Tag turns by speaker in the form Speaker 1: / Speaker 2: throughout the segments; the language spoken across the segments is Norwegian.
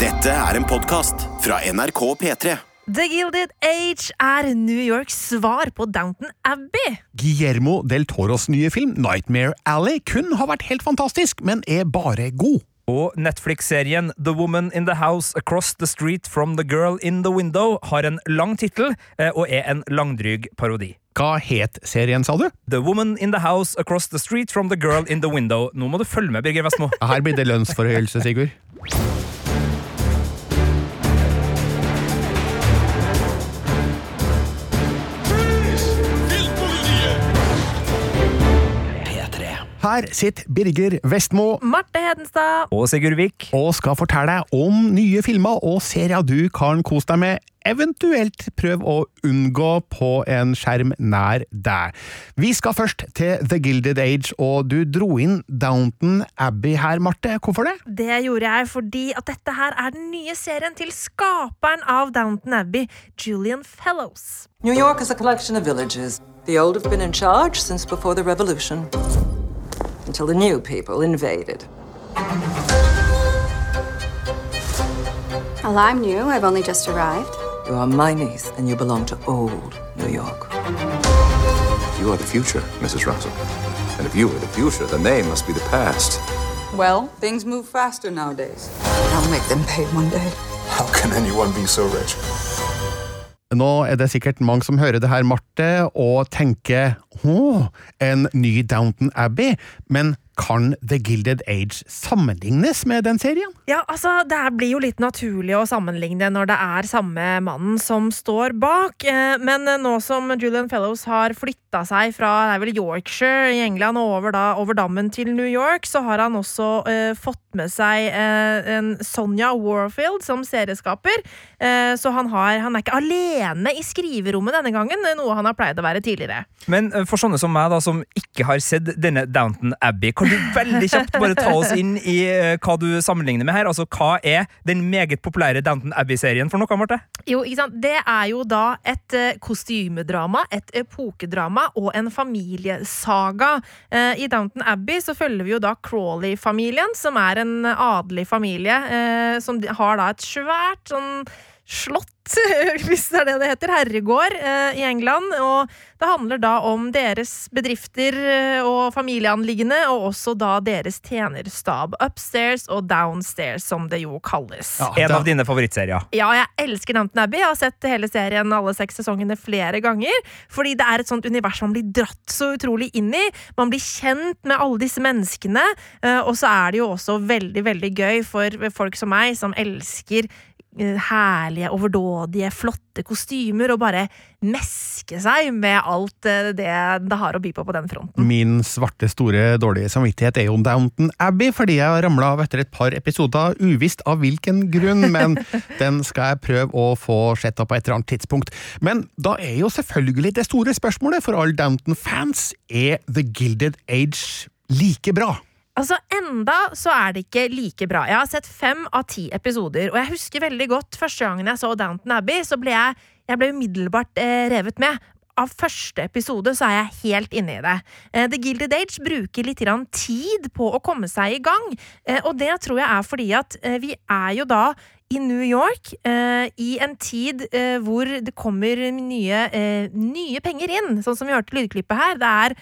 Speaker 1: Dette er en podkast fra NRK P3.
Speaker 2: The Gilded Age er New Yorks svar på Downton Abbey.
Speaker 3: Guillermo del Toros nye film Nightmare Alley kun har vært helt fantastisk, men er bare god.
Speaker 4: Og Netflix-serien The Woman in the House Across the Street from the Girl in the Window har en lang tittel eh, og er en langdryg parodi.
Speaker 3: Hva het serien, sa du?
Speaker 4: The Woman in the House Across the Street from the Girl in the Window. Nå må du følge med, Birger Vestmo.
Speaker 3: Her blir det lønnsforhøyelse, Sigurd. Her sitter Birger Vestmo
Speaker 2: Marte Hedenstad.
Speaker 4: Og Sigurd Vik.
Speaker 3: og skal fortelle deg om nye filmer og serier du kan kose deg med, eventuelt prøv å unngå på en skjerm nær deg. Vi skal først til The Gilded Age, og du dro inn Downton Abbey her, Marte. Hvorfor det?
Speaker 2: Det gjorde jeg fordi at dette her er den nye serien til skaperen av Downton Abbey, Julian Fellows.
Speaker 5: New York is a collection of villages. The old have been in charge since before the revolution. Until the new people invaded.
Speaker 6: Well, I'm new. I've only just arrived.
Speaker 5: You are my niece, and you belong to old New York.
Speaker 7: You are the future, Mrs. Russell. And if you are the future, then they must be the past.
Speaker 8: Well, things move faster nowadays. I'll make them pay one day.
Speaker 7: How can anyone be so rich?
Speaker 3: Nå er det sikkert mange som hører det her, Marte, og tenker å, en ny Downton Abbey, men kan The Gilded Age sammenlignes med den serien?
Speaker 2: Ja, altså, Det blir jo litt naturlig å sammenligne når det er samme mannen som står bak. eh, Men nå som Julian Fellows har flytta seg fra det er vel Yorkshire i England og over, da, over dammen til New York, så har han også uh, fått med seg uh, en Sonja Warfield som serieskaper. Uh, så han, har, han er ikke alene i skriverommet denne gangen, noe han har pleid å være tidligere.
Speaker 4: Men eh, for sånne som meg, da, som ikke har sett denne Downton Abbey, du veldig kjapt bare ta oss inn i eh, hva du sammenligner med her? Altså, Hva er den meget populære Downton Abbey-serien for noe, Marte?
Speaker 2: Jo, ikke sant? Det er jo da et eh, kostymedrama, et epokedrama og en familiesaga. Eh, I Downton Abbey så følger vi jo da Crawley-familien, som er en adelig familie, som har da et svært sånn slott, hvis det er det det heter, herregård eh, i England. Og det handler da om deres bedrifter eh, og familieanliggende, og også da deres tjenerstab. Upstairs og downstairs, som det jo kalles.
Speaker 3: Ja,
Speaker 4: En av dine favorittserier.
Speaker 2: Ja, jeg elsker Downton Abbey. Jeg har sett hele serien alle seks sesongene flere ganger. Fordi det er et sånt univers man blir dratt så utrolig inn i. Man blir kjent med alle disse menneskene. eh, Og så er det jo også veldig, veldig gøy for folk som meg, som elsker herlige, overdådige, flotte kostymer, og bare meske seg med alt eh, det det har å by på på den fronten.
Speaker 3: Min svarte, store, dårlige samvittighet er jo Downton Abbey, fordi jeg har ramla av etter et par episoder, uvisst av hvilken grunn, men den skal jeg prøve å få sett på et eller annet tidspunkt. Men da er jo selvfølgelig det store spørsmålet for alle Downton-fans, er The Gilded Age like bra?
Speaker 2: Altså, Enda så er det ikke like bra. Jeg har sett fem av ti episoder, og jeg husker veldig godt første gangen jeg så Downton Abbey, så ble jeg, jeg ble umiddelbart eh, revet med. Av første episode så er jeg helt inne i det. Eh, The Gilded Age bruker litt tid på å komme seg i gang, eh, og det tror jeg er fordi at eh, vi er jo da i New York eh, i en tid eh, hvor det kommer nye, eh, nye penger inn, sånn som vi hørte lydklippet her. Det er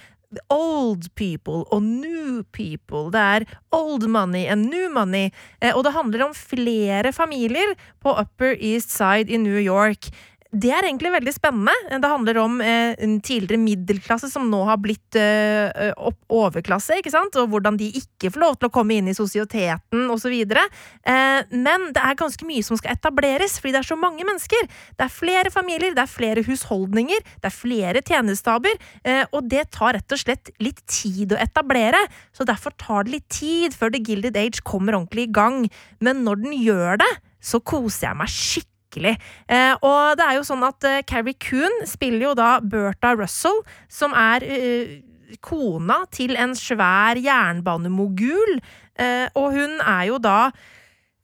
Speaker 2: old people og new people. Det er old money and new money. Eh, og det handler om flere familier på Upper East Side i New York. Det er egentlig veldig spennende. Det handler om eh, en tidligere middelklasse som nå har blitt eh, opp, overklasse, ikke sant? og hvordan de ikke får lov til å komme inn i sosieteten osv. Eh, men det er ganske mye som skal etableres, fordi det er så mange mennesker. Det er flere familier, det er flere husholdninger, det er flere tjenestaber, eh, og det tar rett og slett litt tid å etablere. Så derfor tar det litt tid før The Gilded Age kommer ordentlig i gang. Men når den gjør det, så koser jeg meg skikkelig. Eh, og det er jo sånn at eh, Carrie Coon spiller jo da Bertha Russell, som er eh, kona til en svær jernbanemogul. Og hun er jo da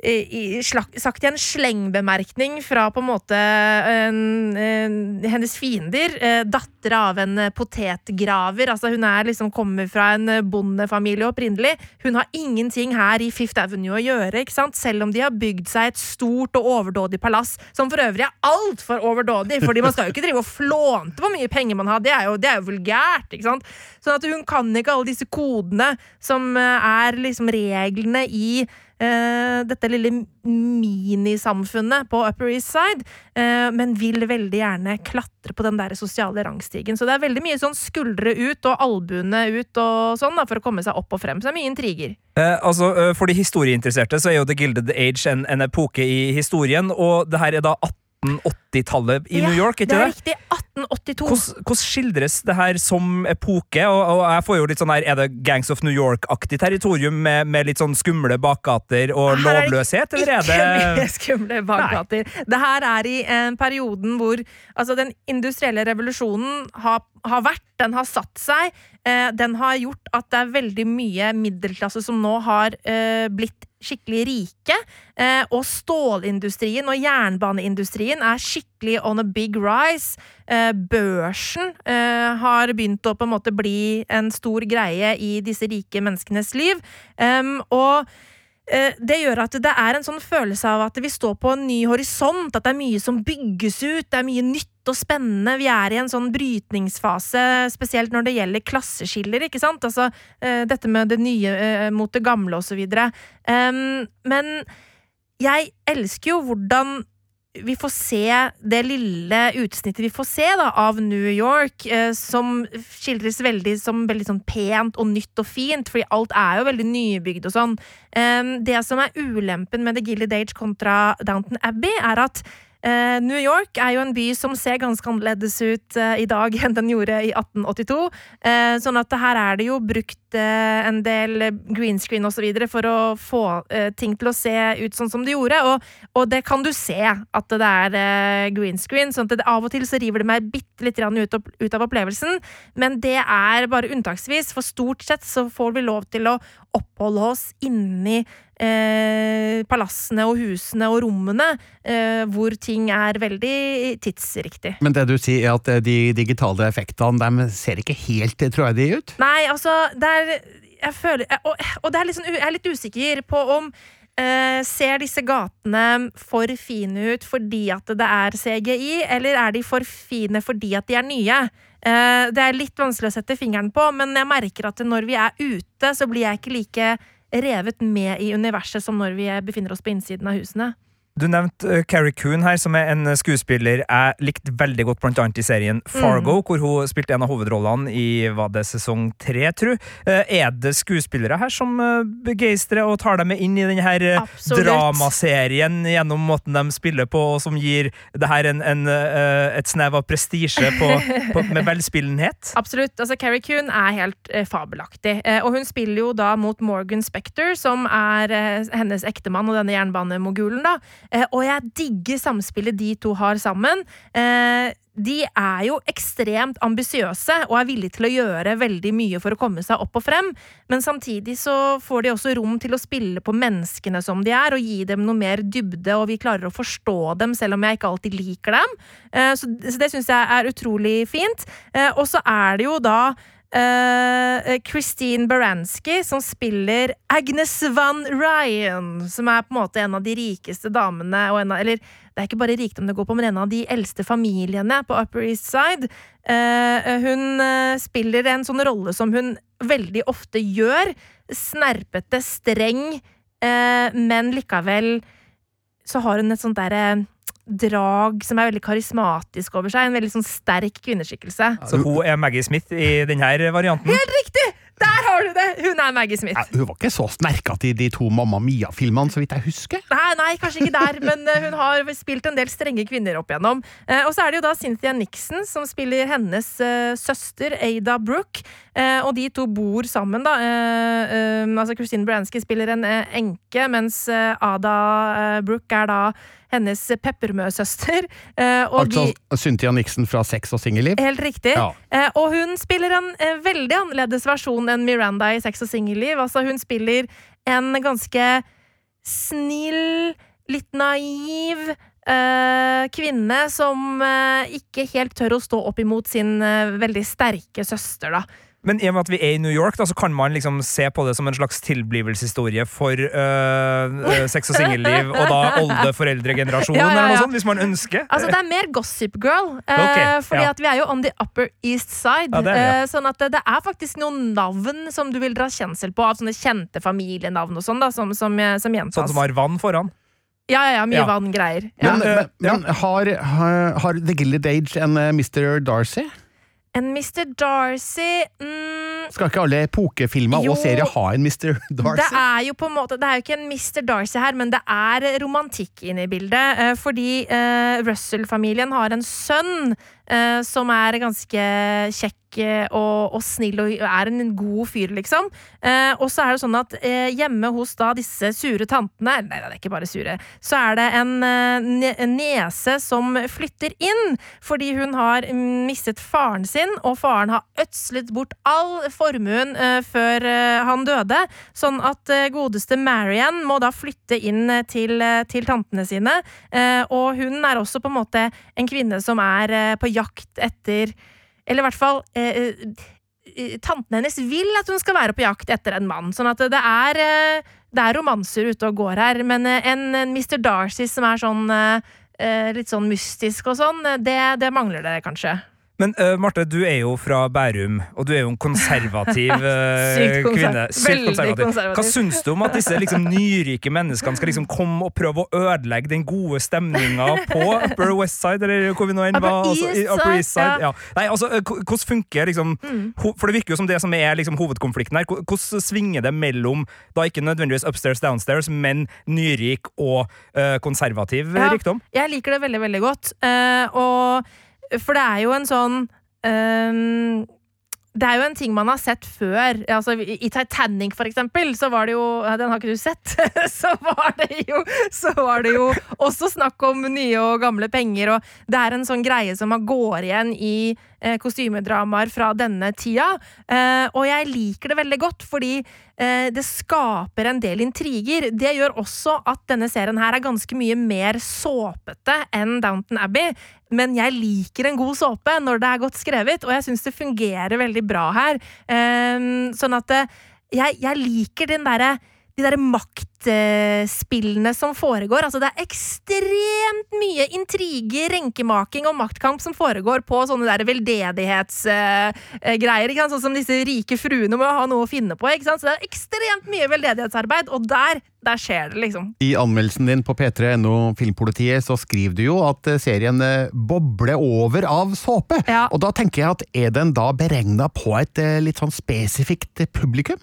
Speaker 2: i, slak, sagt i en slengbemerkning fra på en måte en, en, hennes fiender. Eh, datter av en potetgraver. Altså Hun er liksom kommer fra en bondefamilie opprinnelig. Hun har ingenting her i Fifth Avenue å gjøre, selv om de har bygd seg et stort og overdådig palass, som for øvrig er altfor overdådig, fordi man skal jo ikke drive og flånte hvor mye penger man har. Det er jo, det er jo vulgært. ikke sant? Sånn at hun kan ikke alle disse kodene som eh, er liksom reglene i dette lille minisamfunnet på Upper East Side, uh, men vil veldig gjerne klatre på den der sosiale rangstigen. Så det er veldig mye sånn skuldre ut og albuene ut og sånn da, for å komme seg opp og frem. Så det er mye intriger.
Speaker 4: Eh, altså, For de historieinteresserte så er jo The Gilded Age en, en epoke i historien, og det her er da 1880-tallet i
Speaker 2: ja,
Speaker 4: New York, ikke
Speaker 2: det?
Speaker 4: er
Speaker 2: riktig. 1882.
Speaker 4: Hvordan, hvordan skildres det her som epoke? Og, og, jeg får jo litt sånn her, Er det Gangs of New York-aktig territorium med, med, litt sånn skumle bakgater og her lovløshet, eller er det
Speaker 2: Ikke mye skumle bakgater. Nei. Det her er i en perioden hvor altså, den industrielle revolusjonen har, har vært, den har satt seg. Eh, den har gjort at det er veldig mye middelklasse som nå har eh, blitt skikkelig rike. Eh, og stålindustrien og jernbaneindustrien er skikkelig on a big rise. Eh, børsen eh, har begynt å på en måte bli en stor greie i disse rike menneskenes liv. og det gjør at det er en sånn følelse av at vi står på en ny horisont, at det er mye som bygges ut, det er mye nytt og spennende. Vi er i en sånn brytningsfase, spesielt når det gjelder klasseskiller, ikke sant? Altså eh, dette med det nye eh, mot det gamle og så videre. Men jeg elsker jo hvordan vi får se det lille utsnittet vi får se da, av New York, eh, som skildres veldig som veldig sånn pent og nytt og fint, fordi alt er jo veldig nybygd og sånn. Eh, det som er ulempen med The Gilded Age kontra Downton Abbey, er at Eh, New York er jo en by som ser ganske annerledes ut eh, i dag enn den gjorde i 1882. Eh, sånn at her er det jo brukt en del green screen osv. for å få ting til å se ut sånn som det gjorde. Og, og det kan du se at det er green screen. sånn at det, Av og til så river det meg bitte litt ut, ut av opplevelsen, men det er bare unntaksvis. For stort sett så får vi lov til å oppholde oss inni eh, palassene og husene og rommene, eh, hvor ting er veldig tidsriktig.
Speaker 3: Men det du sier er at eh, de digitale effektene de ser ikke helt troverdige ut?
Speaker 2: Nei, altså, det er Jeg føler Og, og det er liksom, jeg er litt usikker på om Uh, ser disse gatene for fine ut fordi at det er CGI, eller er de for fine fordi at de er nye? Uh, det er litt vanskelig å sette fingeren på, men jeg merker at når vi er ute, så blir jeg ikke like revet med i universet som når vi befinner oss på innsiden av husene.
Speaker 4: Du nevnte uh, Carrie Coon her, som er en skuespiller jeg likte veldig godt, blant annet i serien Fargo, mm. hvor hun spilte en av hovedrollene i var det sesong tre, tru. Uh, er det skuespillere her som begeistrer og tar dem med inn i denne her dramaserien gjennom måten de spiller på, og som gir det her en, en, et snev av prestisje med velspillenhet?
Speaker 2: Absolutt. Altså, Carrie Coon er helt fabelaktig, og hun spiller jo da mot Morgan Spector, som er hennes ektemann og denne jernbanemogulen, da. Eh, og jeg digger samspillet de to har sammen. Eh, de er jo ekstremt ambisiøse og er villige til å gjøre veldig mye for å komme seg opp og frem, men samtidig så får de også rom til å spille på menneskene som de er, og gi dem noe mer dybde, og vi klarer å forstå dem selv om jeg ikke alltid liker dem. Eh, så det syns jeg er utrolig fint. Og så er det jo da Uh, Christine Baranski, som spiller Agnes Van Ryan, som er på en måte en av de rikeste damene av, Eller det er ikke bare rikdom det går på, men en av de eldste familiene på Upper East Side. Uh, hun uh, spiller en sånn rolle som hun veldig ofte gjør. Snerpete, streng, men likevel så har hun et sånt derre drag som er veldig karismatisk over seg. En veldig sånn sterk kvinneskikkelse.
Speaker 4: Så hun er Maggie Smith i denne varianten?
Speaker 2: Helt riktig! Der har du det! Hun er Maggie Smith. Ja,
Speaker 3: hun var ikke så snerkete i de to Mamma Mia-filmene, så vidt jeg husker.
Speaker 2: Nei, nei, kanskje ikke der, men uh, hun har spilt en del strenge kvinner opp igjennom. Uh, og så er det jo da Cynthia Nixon som spiller hennes uh, søster Ada Brooke. og de to bor sammen, da. altså Christine Bransky spiller en enke, mens Ada Brooke er da hennes peppermøsøster.
Speaker 3: altså de, Cynthia Nixon fra Sex og singelliv?
Speaker 2: Helt riktig. Ja. og hun spiller en veldig annerledes versjon enn Miranda i Sex og singelliv. Altså, hun spiller en ganske snill litt naiv eh, kvinne som eh, ikke helt tør å stå opp imot sin eh, veldig sterke søster, da.
Speaker 4: Men i og med at vi er i New York, da, så kan man liksom se på det som en slags tilblivelseshistorie for øh, øh, sex og singelliv, og da oldeforeldregenerasjonen,
Speaker 2: Ja, ja,
Speaker 4: eller noe sånt, hvis man ønsker.
Speaker 2: Altså, det er mer Gossip Girl. Eh,
Speaker 4: okay,
Speaker 2: fordi
Speaker 4: ja.
Speaker 2: at vi er jo on the upper east side.
Speaker 4: Ja, det er ja.
Speaker 2: eh, sånn at det, er faktisk noen navn som du vil dra kjensel på, av sånne kjente familienavn og sånn, da, som, som, eh, som gjentas.
Speaker 4: Sånn som har vann foran.
Speaker 2: Ja, ja, ja, mye
Speaker 4: Ja.
Speaker 2: vann-greier. Ja.
Speaker 3: Men, men, men har, har, har The Gilded Age en eh, Mr. Darcy?
Speaker 2: En Mr. Darcy mm,
Speaker 3: Skal ikke alle epokefilmer og serier ha en Mr. Darcy?
Speaker 2: Det er jo på en måte Det er jo ikke en Mr. Darcy her, men det er romantikk inne i bildet. eh, Fordi eh, Russell-familien har en sønn eh, som er ganske kjekk eh, og, og snill og er en god fyr, liksom. Uh, og så er det sånn at uh, hjemme hos da disse sure tantene Nei, det er ikke bare sure. Så er det en, nese som flytter inn fordi hun har mistet faren sin, og faren har ødslet bort all formuen før han døde. Sånn at godeste Marian må da flytte inn til, til tantene sine. Og hun er også på en måte en kvinne som er på jakt etter Eller i hvert fall eh, eh, Tanten hennes vil at hun skal være på jakt etter en mann. Sånn at det er, eh, det er romanser ute og går her. Men eh, en, en Mr. Darcy som er sånn eh, eh, litt sånn mystisk og sånn, eh, det, det mangler det kanskje.
Speaker 4: Men uh, Marte, du er jo fra Bærum, og du er jo en konservativ uh,
Speaker 2: Sykt
Speaker 4: kvinne. Sykt
Speaker 2: veldig
Speaker 4: konservativ.
Speaker 2: konservativ.
Speaker 4: Hva syns du om at disse liksom, nyrike menneskene skal liksom komme og prøve å ødelegge den gode stemninga på Upper West Side, eller hvor vi nå enn var? Altså, i Upper East Side
Speaker 2: ja.
Speaker 4: ja. Nei, altså, øh, hvordan funker liksom For det virker jo som det som er liksom, hovedkonflikten her. Hvordan svinger det mellom da ikke nødvendigvis upstairs, downstairs, men nyrik og uh, konservativ
Speaker 2: Ja.
Speaker 4: rikdom?
Speaker 2: Jeg liker det veldig, veldig godt. Eh, og, for det er jo en sånn um, det er jo en ting man har sett før. Altså, I Titanic, for eksempel, så var det jo Den har ikke du sett? så, var jo, så var det jo også snakk om nye og gamle penger, og det er en sånn greie som man går igjen i kostymedramaer fra denne tida. Eh, og jeg liker det veldig godt, fordi eh, det skaper en del intriger. Det gjør også at denne serien her er ganske mye mer såpete enn Downton Abbey. Men jeg liker en god såpe når det er godt skrevet, og jeg syns det fungerer veldig bra her. Sånn at eh, jeg, jeg liker den derre de der maktspillene som foregår. Altså, det er ekstremt mye intriger, renkemaking og maktkamp som foregår på sånne der veldedighetsgreier. Sånn som disse rike fruene må ha noe å finne på. Ikke sant? Så det er ekstremt mye veldedighetsarbeid, og der, der skjer det, liksom.
Speaker 3: I anmeldelsen din på p3.no Filmpolitiet så skriver du jo at eh, serien eh, bobler over av såpe.
Speaker 2: Ja.
Speaker 3: Og da tenker jeg at er den da beregna på et eh, litt sånn spesifikt publikum? publikum?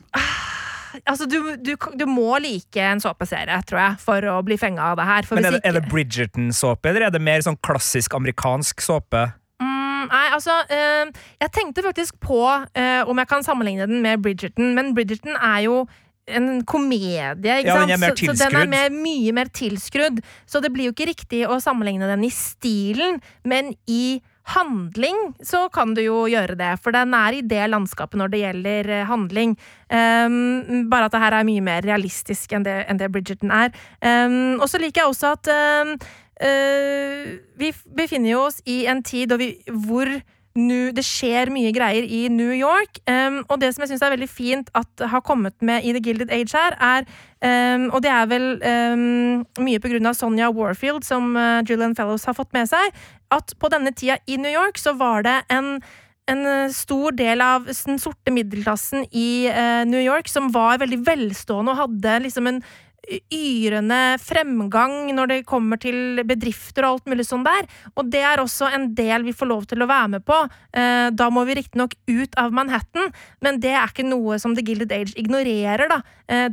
Speaker 2: Altså, du, du, du må like en såpeserie, tror jeg, for å bli fenga av det her. For
Speaker 4: Men er det, er det Bridgerton-såpe, eller er det mer sånn klassisk amerikansk såpe?
Speaker 2: Mm, nei, altså øh, Jeg tenkte faktisk på øh, om jeg kan sammenligne den med Bridgerton, men Bridgerton er jo en komedie, ikke
Speaker 4: Ja,
Speaker 2: sant?
Speaker 4: den
Speaker 2: så, så den er mer, mye mer tilskrudd. Så det blir jo ikke riktig å sammenligne den i stilen, men i handling så kan du jo gjøre det, for den er i det landskapet når det gjelder eh, handling. Um, bare at det her er mye mer realistisk enn det, enn det Bridgerton er. Um, og så liker jeg også at um, uh, vi befinner jo oss i en tid vi, hvor nu, det skjer mye greier i New York. Og det som jeg syns er veldig fint at har kommet med i The Gilded Age her, er um, Og det er vel um, mye av Sonja Warfield, som uh, Julian Fellows har fått med seg, at på denne tida i New York så var det en en eh, stor del av den sorte middelklassen i eh, New York som var veldig velstående og hadde liksom en yrende fremgang når det kommer til bedrifter og alt mulig sånn der. Og det er også en del vi får lov til å være med på. Eh, da må vi riktignok ut av Manhattan, men det er ikke noe som The Gilded Age ignorerer, da,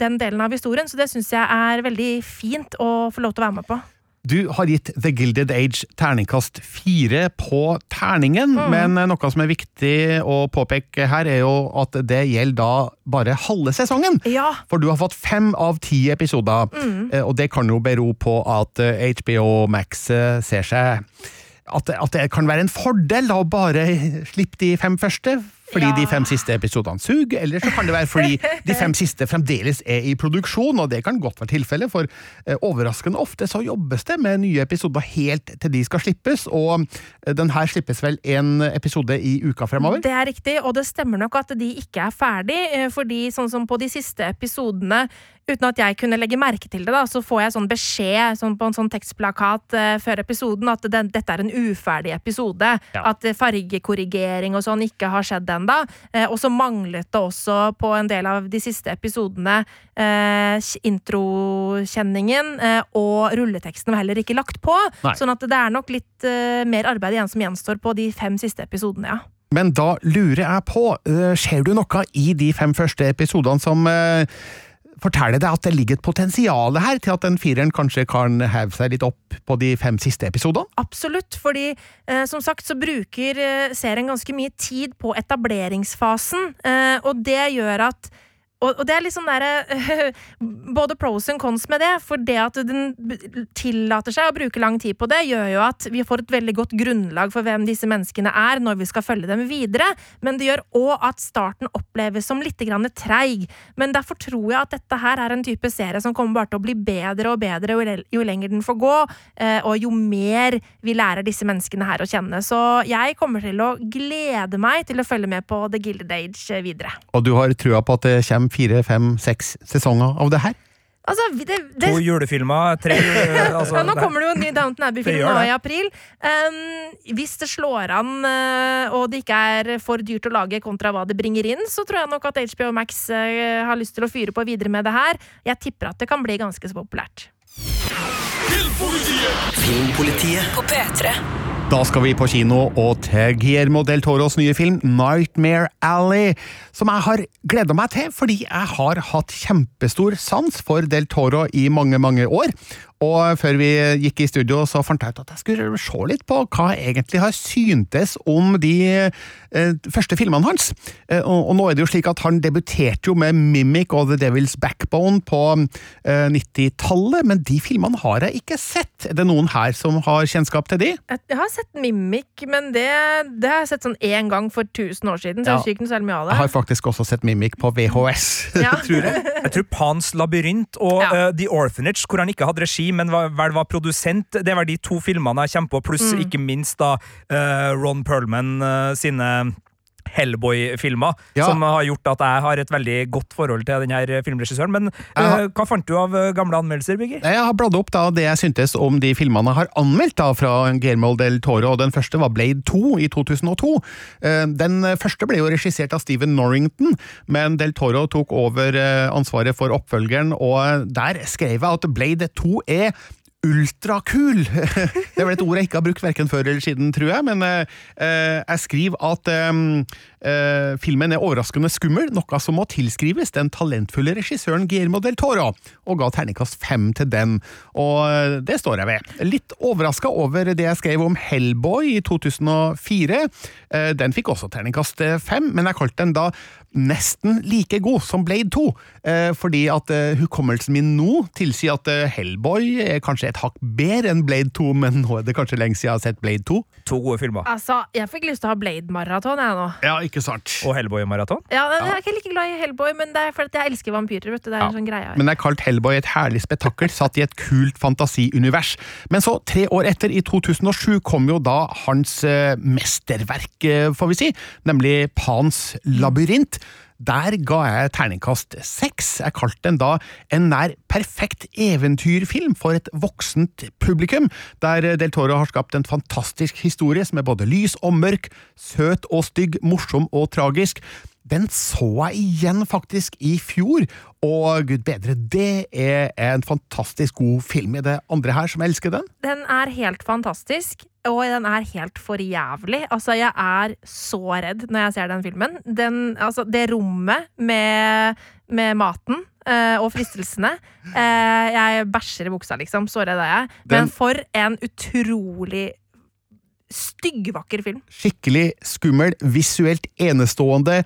Speaker 2: den delen av historien. Så det syns jeg er veldig fint å få lov til å være med på.
Speaker 3: Du har gitt The Gilded Age terningkast fire på terningen,
Speaker 2: Mm.
Speaker 3: men eh, noe som er viktig å påpeke her, er jo at det gjelder da bare halve sesongen.
Speaker 2: Ja.
Speaker 3: For du har fått fem av ti episoder,
Speaker 2: Mm.
Speaker 3: eh, og det kan jo bero på at eh, HBO Max eh, ser seg at, at det kan være en fordel å bare slippe de fem første, fordi
Speaker 2: Ja.
Speaker 3: de fem siste episodene suger, eller så kan det være fordi de fem siste fremdeles er i produksjon, og det kan godt være tilfellet, for eh, overraskende ofte så jobbes det med nye episoder helt til de skal slippes, og eh, den her slippes vel en episode i uka fremover?
Speaker 2: Det er riktig, og det stemmer nok at de ikke er ferdig, eh, fordi sånn som på de siste episodene Uten at jeg kunne legge merke til det, da, så får jeg sånn beskjed sånn på en sånn tekstplakat eh, før episoden at den, dette er en uferdig episode. At eh, fargekorrigering og sånn ikke har skjedd ennå. Eh, og så manglet det også på en del av de siste episodene eh, introkjenningen, eh, og rulleteksten var heller ikke lagt på.
Speaker 3: Nei.
Speaker 2: Sånn at det er nok litt eh, mer arbeid igjen som gjenstår på de fem siste episodene, ja.
Speaker 3: Men da lurer jeg på, eh, ser du noe i de fem første episodene som forteller deg at det ligger et potensial her til at den fireren kanskje kan heve seg litt opp på de fem siste episodene?
Speaker 2: Absolutt, fordi eh, som sagt så bruker eh, serien ganske mye tid på etableringsfasen, eh, og det gjør at og, og det er litt sånn derre Både pros and cons med det, for det at den tillater seg å bruke lang tid på det, gjør jo at vi får et veldig godt grunnlag for hvem disse menneskene er, når vi skal følge dem videre, men det gjør òg at starten oppleves som litt treig. Men derfor tror jeg at dette her er en type serie som kommer bare til å bli bedre og bedre jo, le- lenger den får gå, eh, og jo mer vi lærer disse menneskene her å kjenne. Så jeg kommer til å glede meg til å følge med på The Gilded Age eh, videre.
Speaker 3: Og du har trua på at det kommer fire, fem, seks sesonger av det her?
Speaker 2: Altså, det, det,
Speaker 4: To julefilmer, tre altså,
Speaker 2: ja, nå
Speaker 4: det-
Speaker 2: kommer det jo en ny Downton Abbey-film nå i april. Um, hvis det slår an, uh, og det ikke er for dyrt å lage kontra hva det bringer inn, så tror jeg nok at HBO Max uh, har lyst til å fyre på videre med det her. Jeg tipper at det kan bli ganske så populært.
Speaker 1: Filmpolitiet
Speaker 9: På P3.
Speaker 3: Da skal vi på kino og til Guillermo del Toros nye film Nightmare Alley, som jeg har gleda meg til fordi jeg har hatt kjempestor sans for del Toro i mange, mange år. Og før vi gikk i studio, så fant jeg ut at jeg skulle se litt på hva jeg egentlig har syntes om de eh, første filmene hans. Eh, og, og nå er det jo slik at han debuterte jo med Mimic og The Devil's Backbone på eh, 90-tallet, men de filmene har jeg ikke sett. Er det noen her som har kjennskap til de?
Speaker 2: Jeg har sett Mimic, men det, det har jeg sett sånn én gang for 1000 år siden, så
Speaker 3: Ja.
Speaker 2: jeg husker ikke noe særlig mye av det.
Speaker 3: Jeg har faktisk også sett Mimic på VHS,
Speaker 2: Ja.
Speaker 3: tror jeg.
Speaker 4: Jeg tror Pans labyrint og
Speaker 2: Ja.
Speaker 4: uh, The Orphanage, hvor han ikke hadde regi, men var, vel var produsent, det var de to filmene jeg kommer på, pluss
Speaker 2: Mm.
Speaker 4: ikke minst da eh, Ron Perlman eh, sine Hellboy-filmer,
Speaker 3: Ja.
Speaker 4: som har gjort at jeg har et veldig godt forhold til denne filmregissøren. Men har... hva fant du av eh, gamle anmeldelser, Birger?
Speaker 3: Jeg har bladd opp da det jeg syntes om de filmene jeg har anmeldt da fra Guillermo del Toro, og den første var Blade 2 i 2002. Eh, Den første ble jo regissert av Steven Norrington, men del Toro tok over eh, ansvaret for oppfølgeren, og der skrev jeg at Blade 2 er Ultrakul! Det er vel et ord jeg ikke har brukt hverken før eller siden, tror jeg, men eh, eh, jeg skriver at eh, eh, filmen er overraskende skummel, noe som må tilskrives den talentfulle regissøren Guillermo del Toro, og ga terningkast fem til den, og eh, det står jeg ved. Litt overraska over det jeg skrev om Hellboy i 2004. Eh, den fikk også terningkast eh, fem, men jeg kalte den da nesten like god som Blade 2, eh, fordi at eh, hukommelsen min nå tilsier at eh, Hellboy er kanskje et hakk bedre enn Blade 2, men nå er det kanskje lenge siden jeg har sett Blade 2.
Speaker 4: To gode filmer.
Speaker 2: Altså, jeg fikk lyst til å ha Blade-maraton, jeg nå.
Speaker 3: Ja, ikke sant.
Speaker 4: Og Hellboy-maraton.
Speaker 2: Ja, Jeg er ikke like glad i Hellboy, men det er fordi jeg elsker vampyrer. vet du, det er
Speaker 3: Ja,
Speaker 2: en sånn greie.
Speaker 3: Men jeg kalt Hellboy et herlig spetakkel satt i et kult fantasiunivers. Men så, tre år etter, i 2007, kom jo da hans mesterverk, får vi si, nemlig Pans labyrint. Der ga jeg terningkast seks. Jeg kalte den da en nær perfekt eventyrfilm for et voksent publikum, der Del Toro har skapt en fantastisk historie som er både lys og mørk, søt og stygg, morsom og tragisk. Den så jeg igjen faktisk i fjor, og gud bedre, det er en fantastisk god film. Er det andre her som elsker den?
Speaker 2: Den er helt fantastisk, og den er helt for jævlig. Altså, jeg er så redd når jeg ser den filmen. Den, altså, det rommet med, med maten eh, og fristelsene eh, Jeg bæsjer i buksa, liksom. Så redd er jeg. Men for en utrolig styggvakker film.
Speaker 3: Skikkelig skummel, visuelt enestående,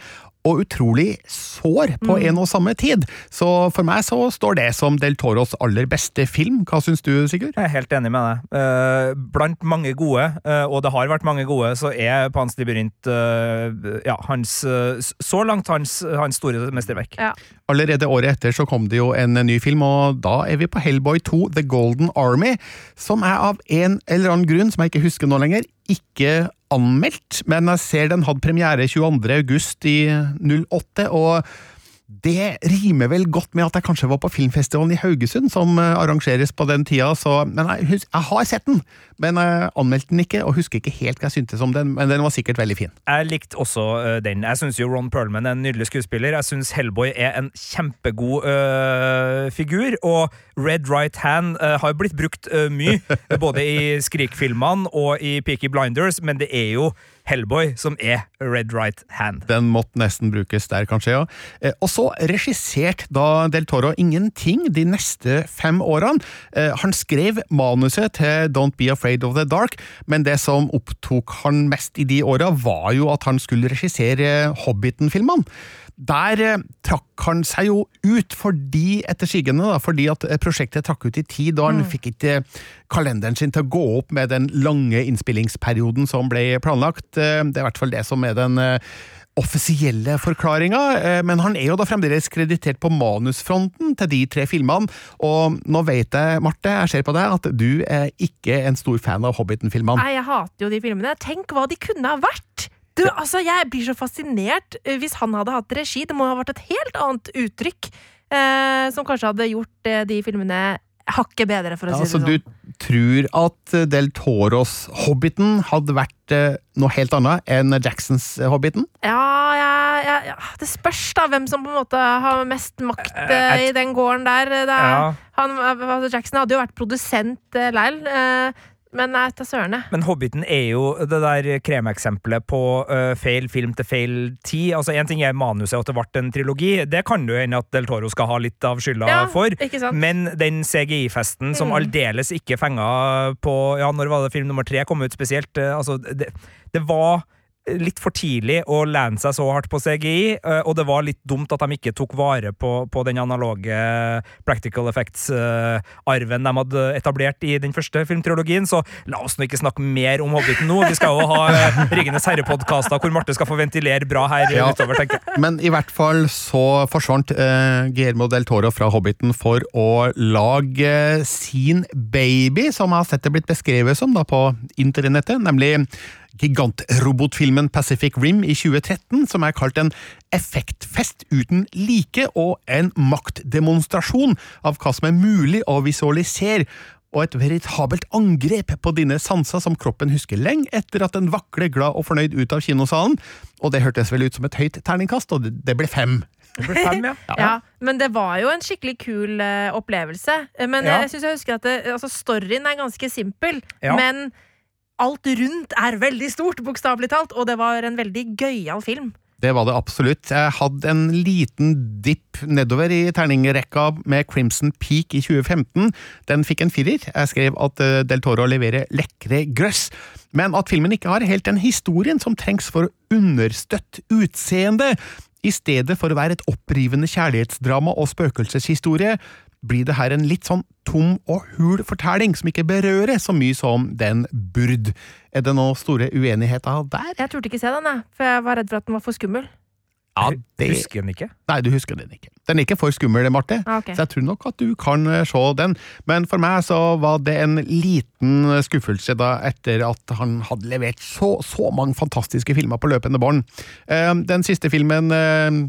Speaker 3: og utrolig sår på en og samme tid. Så for meg så står det som Del Toros aller beste film. Hva syns du, Sigurd?
Speaker 4: Jeg er helt enig med deg. Eh, blant mange gode, eh, og det har vært mange gode, så er Pans Labyrint eh, ja, hans, så langt hans, hans store mesterverk.
Speaker 2: Ja.
Speaker 3: Allerede året etter så kom det jo en ny film, og da er vi på Hellboy 2 The Golden Army, som er av en eller annen grunn, som jeg ikke husker nå lenger, ikke anmeldt, men jeg ser den hadde premiere 22. august i 08, og det rimer vel godt med at jeg kanskje var på filmfestivalen i Haugesund, som eh, arrangeres på den tida, så Men jeg, hus jeg har sett den, men jeg anmeldte den ikke, og husker ikke helt hva jeg syntes om den, men den var sikkert veldig fin.
Speaker 4: Jeg likte også øh, den. Jeg syns jo Ron Perlman er en nydelig skuespiller. Jeg syns Hellboy er en kjempegod øh, figur, og Red Right Hand øh, har blitt brukt øh, mye, både i Skrik-filmene og i Peaky Blinders, men det er jo Hellboy som er Red Right Hand.
Speaker 3: Den måtte nesten brukes der, kanskje, ja. Eh, Og så regisserte da Del Toro ingenting de neste fem årene. Eh, Han skrev manuset til Don't Be Afraid of the Dark, men det som opptok han mest i de åra, var jo at han skulle regissere Hobbiten-filmene. Der eh, trakk han seg jo ut fordi, etter sigende, da, fordi at prosjektet trakk ut i tid, og han fikk ikke kalenderen sin til å gå opp med den lange innspillingsperioden som ble planlagt. Eh, Det er i hvert fall det som er den eh, offisielle forklaringa, eh, men han er jo da fremdeles kreditert på manusfronten til de tre filmene, og nå vet jeg, Marte, jeg ser på deg, at du er ikke en stor fan av Hobbiten-filmene.
Speaker 2: Nei, jeg hater jo de filmene. Tenk hva de kunne ha vært! Du, altså, Jeg blir så fascinert hvis han hadde hatt regi. Det må ha vært et helt annet uttrykk eh, som kanskje hadde gjort eh, de filmene hakket bedre, for å
Speaker 3: Ja,
Speaker 2: si
Speaker 3: så
Speaker 2: det
Speaker 3: du
Speaker 2: sånn.
Speaker 3: tror at eh, Del Toros Hobbiten hadde vært eh, noe helt annet enn Jacksons eh, Hobbiten?
Speaker 2: Ja, ja, ja, ja, det spørs da hvem som på en måte har mest makt eh, i den gården der. Det er,
Speaker 4: Ja.
Speaker 2: han, altså, Jackson hadde jo vært produsent eh, leil, eh, men nei, ta søren.
Speaker 4: Men Hobbiten er jo det der kremeksempelet på uh, feil film til feil tid. Altså Én ting er manuset og at det ble en trilogi, det kan jo hende at Del Toro skal ha litt av skylda
Speaker 2: Ja,
Speaker 4: for. Men den CGI-festen som
Speaker 2: Mm.
Speaker 4: aldeles ikke fenga på Ja, når var det film nummer tre kom ut spesielt? Uh, Altså, det, det var litt for tidlig å lene seg så hardt på CGI, eh, og det var litt dumt at de ikke tok vare på, på den analoge practical effects-arven de hadde etablert i den første filmtrilogien, så la oss nå ikke snakke mer om Hobbiten nå. Vi skal jo ha eh, Ringenes herre-podkaster hvor Marte skal få ventilere bra her
Speaker 3: Ja.
Speaker 4: utover, tenker jeg.
Speaker 3: Men i hvert fall så forsvant eh, Guillermo del Toro fra Hobbiten for å lage sin baby, som har sett det blitt beskrevet som da på internettet, nemlig gigantrobotfilmen Pacific Rim i 2013, som er kalt en effektfest uten like og en maktdemonstrasjon av hva som er mulig å visualisere og et veritabelt angrep på dine sanser som kroppen husker lenge etter at den vakler glad og fornøyd ut av kinosalen. Og det hørtes vel ut som et høyt terningkast, og det, ble fem.
Speaker 4: Det ble fem, ja.
Speaker 2: Ja, men det var jo en skikkelig kul uh, opplevelse. Eh, Men
Speaker 4: Ja.
Speaker 2: jeg synes jeg husker at det, altså, storyen er ganske simpel,
Speaker 4: Ja.
Speaker 2: men alt rundt er veldig stort, bokstavelig talt, og det var en veldig gøyal film.
Speaker 3: Det var det absolutt. Jeg hadde en liten dipp nedover i terningrekka med Crimson Peak i 2015. Den fikk en firer. Jeg skrev at eh, Del Toro leverer lekre grøss, men at filmen ikke har helt den historien som trengs for å understøtte utseendet. I stedet for å være et opprivende kjærlighetsdrama og spøkelseshistorie, blir det her en litt sånn tom og hul fortelling som ikke berører så mye som den burde. Er det noen store uenigheter der?
Speaker 2: Jeg turte ikke se den, jeg, for jeg var redd for at den var for skummel.
Speaker 3: Ja, det
Speaker 4: Husker den ikke?
Speaker 3: Nei, du husker den ikke. Den er ikke for skummel, Marte.
Speaker 2: okay.
Speaker 3: Så jeg tror nok at du kan eh, se den. Men for meg så var det en liten skuffelse da, etter at han hadde levert så, så mange fantastiske filmer på løpende bånd. Eh, Den siste filmen eh,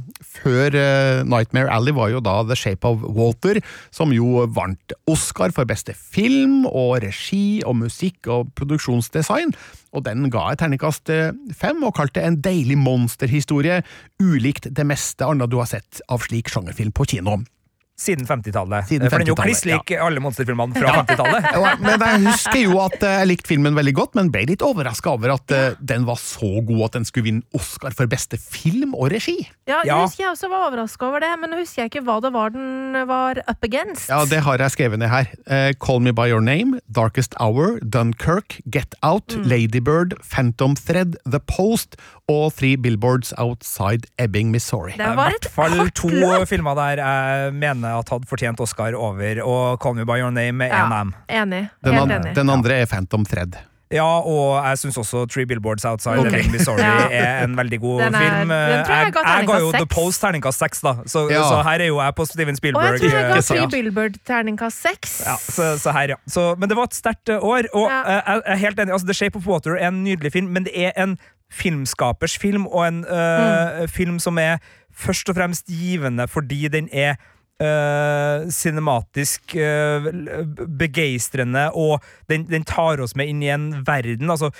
Speaker 3: før eh, Nightmare Alley var jo da The Shape of Walter, som jo vant Oscar for beste film og regi og musikk og produksjonsdesign. Og den ga et terningkast eh, fem, og kalte en deilig monsterhistorie, ulikt det meste annet du har sett av slik sjangerfilm på kino.
Speaker 4: Siden 50-tallet.
Speaker 3: Siden
Speaker 4: For den er jo
Speaker 3: 50-tallet,
Speaker 4: kliss lik alle monsterfilmene fra 50-tallet.
Speaker 3: Men jeg husker jo at eh, jeg likte filmen veldig godt, men ble litt overraska over at eh, den var så god at den skulle vinne Oscar for beste film og regi.
Speaker 2: Ja,
Speaker 4: Ja.
Speaker 2: Jeg husker jeg også var overraska over det, men nå husker jeg ikke hva det var den var up against.
Speaker 3: Ja, Det har jeg skrevet ned her. Uh, Call Me By Your Name, Darkest Hour, Dunkirk, Get Out, Ladybird, Phantom Thread, The Post og Three Billboards Outside Ebbing, Missouri.
Speaker 2: Det
Speaker 4: I
Speaker 2: var
Speaker 4: hvert fall to filmer der jeg mener at hadde fortjent Oscar over, og Call Me By Your Name med
Speaker 2: Ja,
Speaker 4: dem.
Speaker 2: enig.
Speaker 3: Den, an
Speaker 2: enig.
Speaker 3: den andre er Phantom Thread.
Speaker 4: Ja, og jeg syns også Three Billboards Outside
Speaker 3: Ok.
Speaker 4: Ebbing, Missouri
Speaker 2: Ja.
Speaker 4: er en veldig god
Speaker 2: Den er-
Speaker 4: film.
Speaker 2: den tror jeg jeg ga
Speaker 4: jeg ga jo
Speaker 2: 6.
Speaker 4: The. Post terningkast seks, da, så,
Speaker 3: Ja.
Speaker 4: så her er jo jeg på Steven Spielberg.
Speaker 2: Og jeg tror jeg ga
Speaker 4: Three
Speaker 2: Billboard terningkast seks.
Speaker 4: Ja, så, så her, ja. Så, men det var et sterkt eh, år, og
Speaker 2: Ja.
Speaker 4: eh, jeg er helt enig. Altså, The Shape of Water er en nydelig film, men det er en filmskapers film, og en eh, film som er først og fremst givende fordi den er eh, cinematisk uh, begeistrende, og den, den tar oss med inn i en verden. Altså,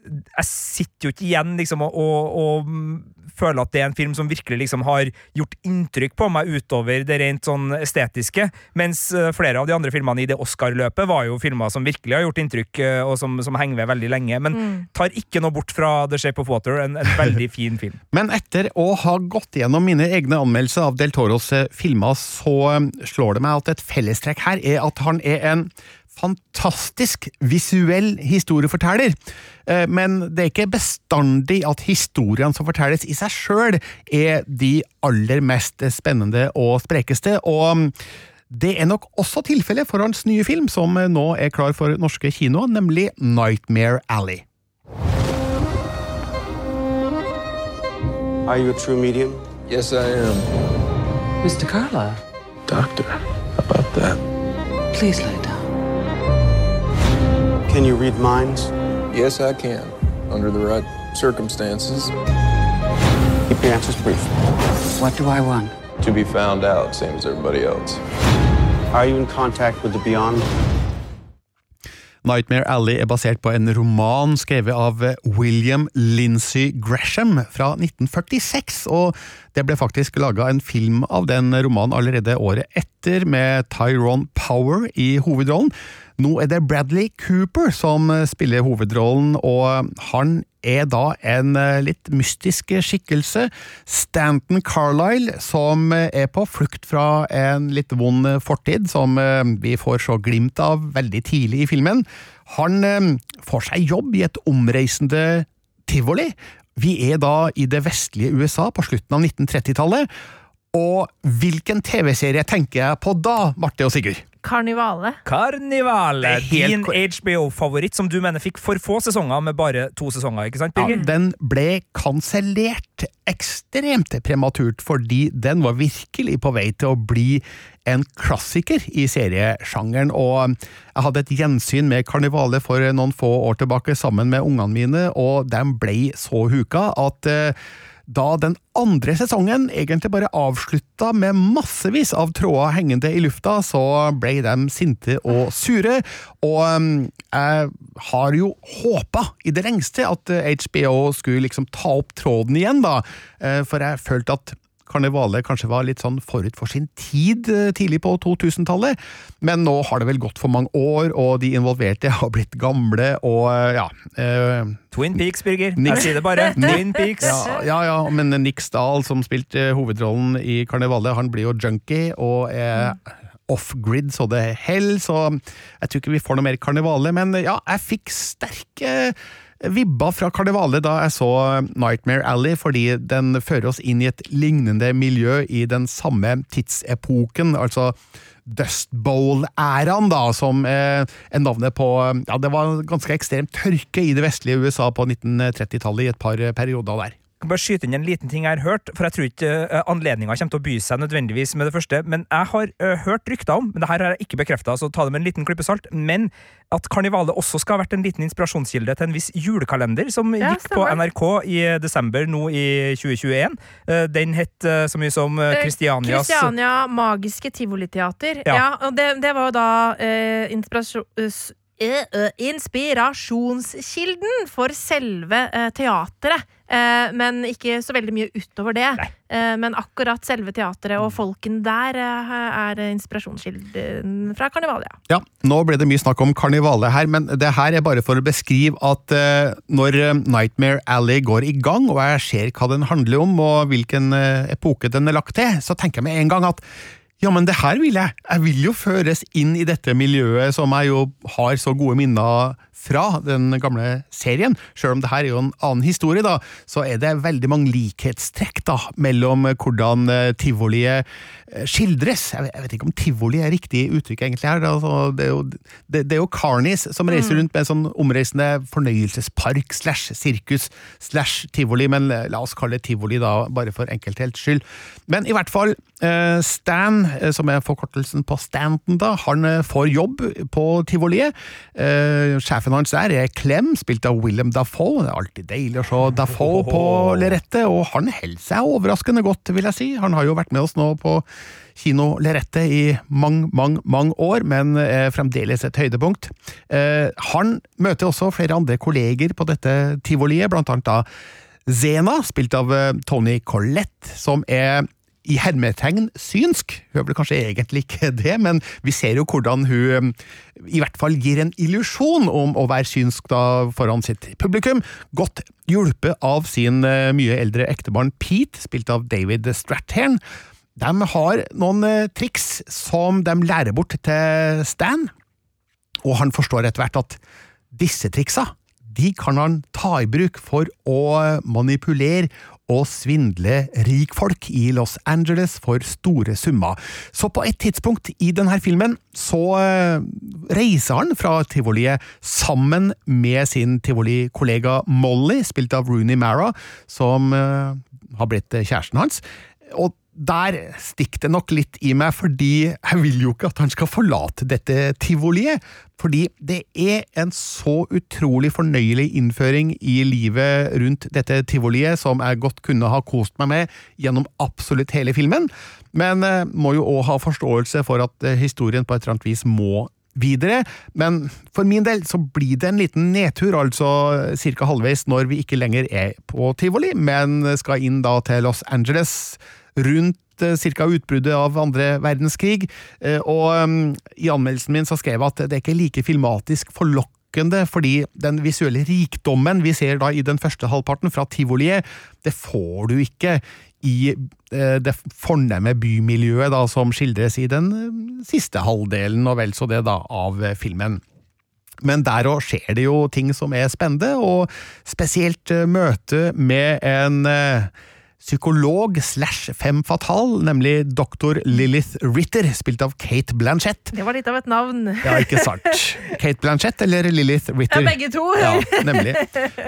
Speaker 4: jeg sitter jo ikke igjen liksom, og, og, og mm, føler at det er en film som virkelig liksom, har gjort inntrykk på meg utover det rent sånn estetiske, mens eh, flere av de andre filmene i det Oscar-løpet var jo filmer som virkelig har gjort inntrykk, eh, og som, som henger ved veldig lenge. Men tar ikke noe bort fra The Shape of Water, en, en veldig fin film.
Speaker 3: Men etter å ha gått gjennom mine egne anmeldelser av Del Toros eh, filmer, så slår det meg at et fellestrekk her er at han er en fantastisk visuell historieforteller. Eh, Men det er ikke bestandig at historiene som fortelles i seg sjøl, er de aller mest spennende og sprekeste. og mm, det er nok også tilfellet for hans nye film, som nå er klar for norske kinoer, nemlig Nightmare Alley.
Speaker 9: Are you a true medium?
Speaker 7: Yes, I am.
Speaker 5: Mr. Carla.
Speaker 7: Doctor, how about that?
Speaker 5: please lay down.
Speaker 9: Can you read minds?
Speaker 7: Yes, I can. Under the right circumstances.
Speaker 9: Keep your answers brief.
Speaker 5: What do I want?
Speaker 7: To be found out, same as everybody else.
Speaker 9: Are you in contact with the beyond?
Speaker 3: Nightmare Alley er basert på en roman skrevet av William Lindsay Gresham fra 1946, og det ble faktisk laga en film av den romanen allerede året etter, med Tyrone Power i hovedrollen. Nå er det Bradley Cooper som spiller hovedrollen, og han er da en eh, litt mystisk skikkelse. Stanton Carlisle, som er på flukt fra en litt vond fortid, som eh, vi får så glimt av veldig tidlig i filmen. Han eh, får seg jobb i et omreisende tivoli. Vi er da i det vestlige USA på slutten av 1930-tallet. Og hvilken TV-serie tenker jeg på da, Marte og Sigurd?
Speaker 2: Karnivale.
Speaker 4: Karnivale, din. HBO-favoritt, som du mener fikk for få sesonger med bare to sesonger, ikke sant,
Speaker 3: Ja, den ble kansellert ekstremt prematurt, fordi den var virkelig på vei til å bli en klassiker i seriesjangeren, og jeg hadde et gjensyn med Karnivale for noen få år tilbake sammen med ungene mine, og den ble så huka at eh, da den andre sesongen egentlig bare avslutta med massevis av tråder hengende i lufta, så ble de sinte og sure, og um, jeg har jo håpa i det lengste at eh, HBO skulle liksom ta opp tråden igjen, da, eh, for jeg følte at Karnevale kanskje var litt sånn forut for sin tid eh, tidlig på 2000-tallet, men nå har det vel gått for mange år, og de involverte har blitt gamle, og eh, ja eh,
Speaker 4: Twin Peaks, Birger. Jeg sier det bare. Twin Peaks.
Speaker 3: ja, ja, ja, men Nick Stahl, som spilte eh, hovedrollen i Karnevalet, han blir jo junkie og er off-grid så det hell, så jeg tror ikke vi får noe mer Karnevale. Men ja, jeg fikk sterke vibber fra Karnevalet da jeg så Nightmare Alley, fordi den fører oss inn i et lignende miljø i den samme tidsepoken, altså Dust Bowl-æraen, da, som eh, er navnet på Ja, det var ganske ekstremt tørke i det vestlige USA på 1930-tallet i et par eh, perioder der.
Speaker 4: Kan bare skyte inn en liten ting jeg har hørt, for jeg tror ikke uh, anledninga kommer til å by seg nødvendigvis med det første, men jeg har eh, hørt rykter om, men det her har jeg ikke bekrefta, så ta det med en liten klype salt, men at Karnivalet også skal ha vært en liten inspirasjonskilde til en viss julekalender som
Speaker 2: Ja,
Speaker 4: gikk på. NRK i desember nå i 2021. Eh, den het eh, så mye som Kristianias
Speaker 2: Kristiania Magiske Tivoliteater.
Speaker 4: Ja.
Speaker 2: Ja. og det, det var jo da eh, inspirasjon... eh, eh, inspirasjonskilden for selve teateret. Eh, men ikke så veldig mye utover det. Nei. men akkurat selve teatret og folken der er inspirasjonskilden fra Karnivalia.
Speaker 3: Ja, nå ble det mye snakk om karnivalet her, men det her er bare for å beskrive at når Nightmare Alley går i gang, og jeg ser hva den handler om, og hvilken epoke den er lagt til, så tenker jeg med en gang at ja, men det her vil jeg. Jeg vil jo føres inn i dette miljøet som jeg jo har så gode minner fra den gamle serien. Selv om det her er jo en annen historie, da, så er det veldig mange likhetstrekk da, mellom hvordan eh, tivoliet eh, skildres. Jeg vet, ikke om tivoli er riktig uttrykk egentlig her. altså, det, er jo, det, det er jo carnies som reiser rundt med en sånn omreisende fornøyelsespark slash sirkus slash tivoli, men la oss kalle det tivoli da, bare for enkelthets skyld. Men i hvert fall, eh, Stan, som er forkortelsen på Stanton, da, han får jobb på tivoliet. Eh, sjefen hans der er Clem, spilt av Willem Dafoe. Det er alltid deilig å se Dafoe på lerretet, og han holder seg overraskende godt, vil jeg si. Han har jo vært med oss nå på kino Lerette i mange, mange, mange år, men er fremdeles et høydepunkt. Eh, han møter også flere andre kolleger på dette tivoliet, blant annet da Zena, spilt av eh, Tony Collette, som er i hermetegn synsk. Hun vel kanskje egentlig ikke det, men vi ser jo hvordan hun eh, i hvert fall gir en illusjon om å være synsk da foran sitt publikum, godt hjulpet av sin eh, mye eldre ektebarn Pete, spilt av David Strathairn. De har noen eh, triks som de lærer bort til Stan, og han forstår etter hvert at disse triksa de kan han ta i bruk for å manipulere og svindle rikfolk i Los Angeles for store summer. Så på et tidspunkt i denne filmen så eh, reiser han fra tivoliet sammen med sin tivolikollega Molly, spilt av Rooney Mara, som eh, har blitt kjæresten hans. Og der stikker det nok litt i meg, fordi jeg vil jo ikke at han skal forlate dette tivoliet. Fordi det er en så utrolig fornøyelig innføring i livet rundt dette tivoliet, som jeg godt kunne ha kost meg med gjennom absolutt hele filmen. Men eh, må jo òg ha forståelse for at eh, historien på et eller annet vis må videre, men for min del så blir det en liten nedtur, altså ca. halvveis når vi ikke lenger er på tivoli, men skal inn da til Los Angeles rundt ca. utbruddet av andre verdenskrig, eh, og um, i anmeldelsen min så skrev jeg at det er ikke like filmatisk forlokkende fordi den visuelle rikdommen vi ser da i den første halvparten fra tivoliet, det får du ikke i eh, det fornemme bymiljøet da, som skildres i den eh, siste halvdelen, og vel så det, da, av eh, filmen. Men der òg skjer det jo ting som er spennende, og spesielt eh, møtet med en eh, psykolog slash fem fatal, nemlig doktor Lilith Ritter, spilt av Kate Blanchett.
Speaker 2: Det var litt av et navn.
Speaker 3: Ja, ikke sant. Kate Blanchett eller Lilith Ritter?
Speaker 2: Ja, begge to.
Speaker 3: Ja, nemlig.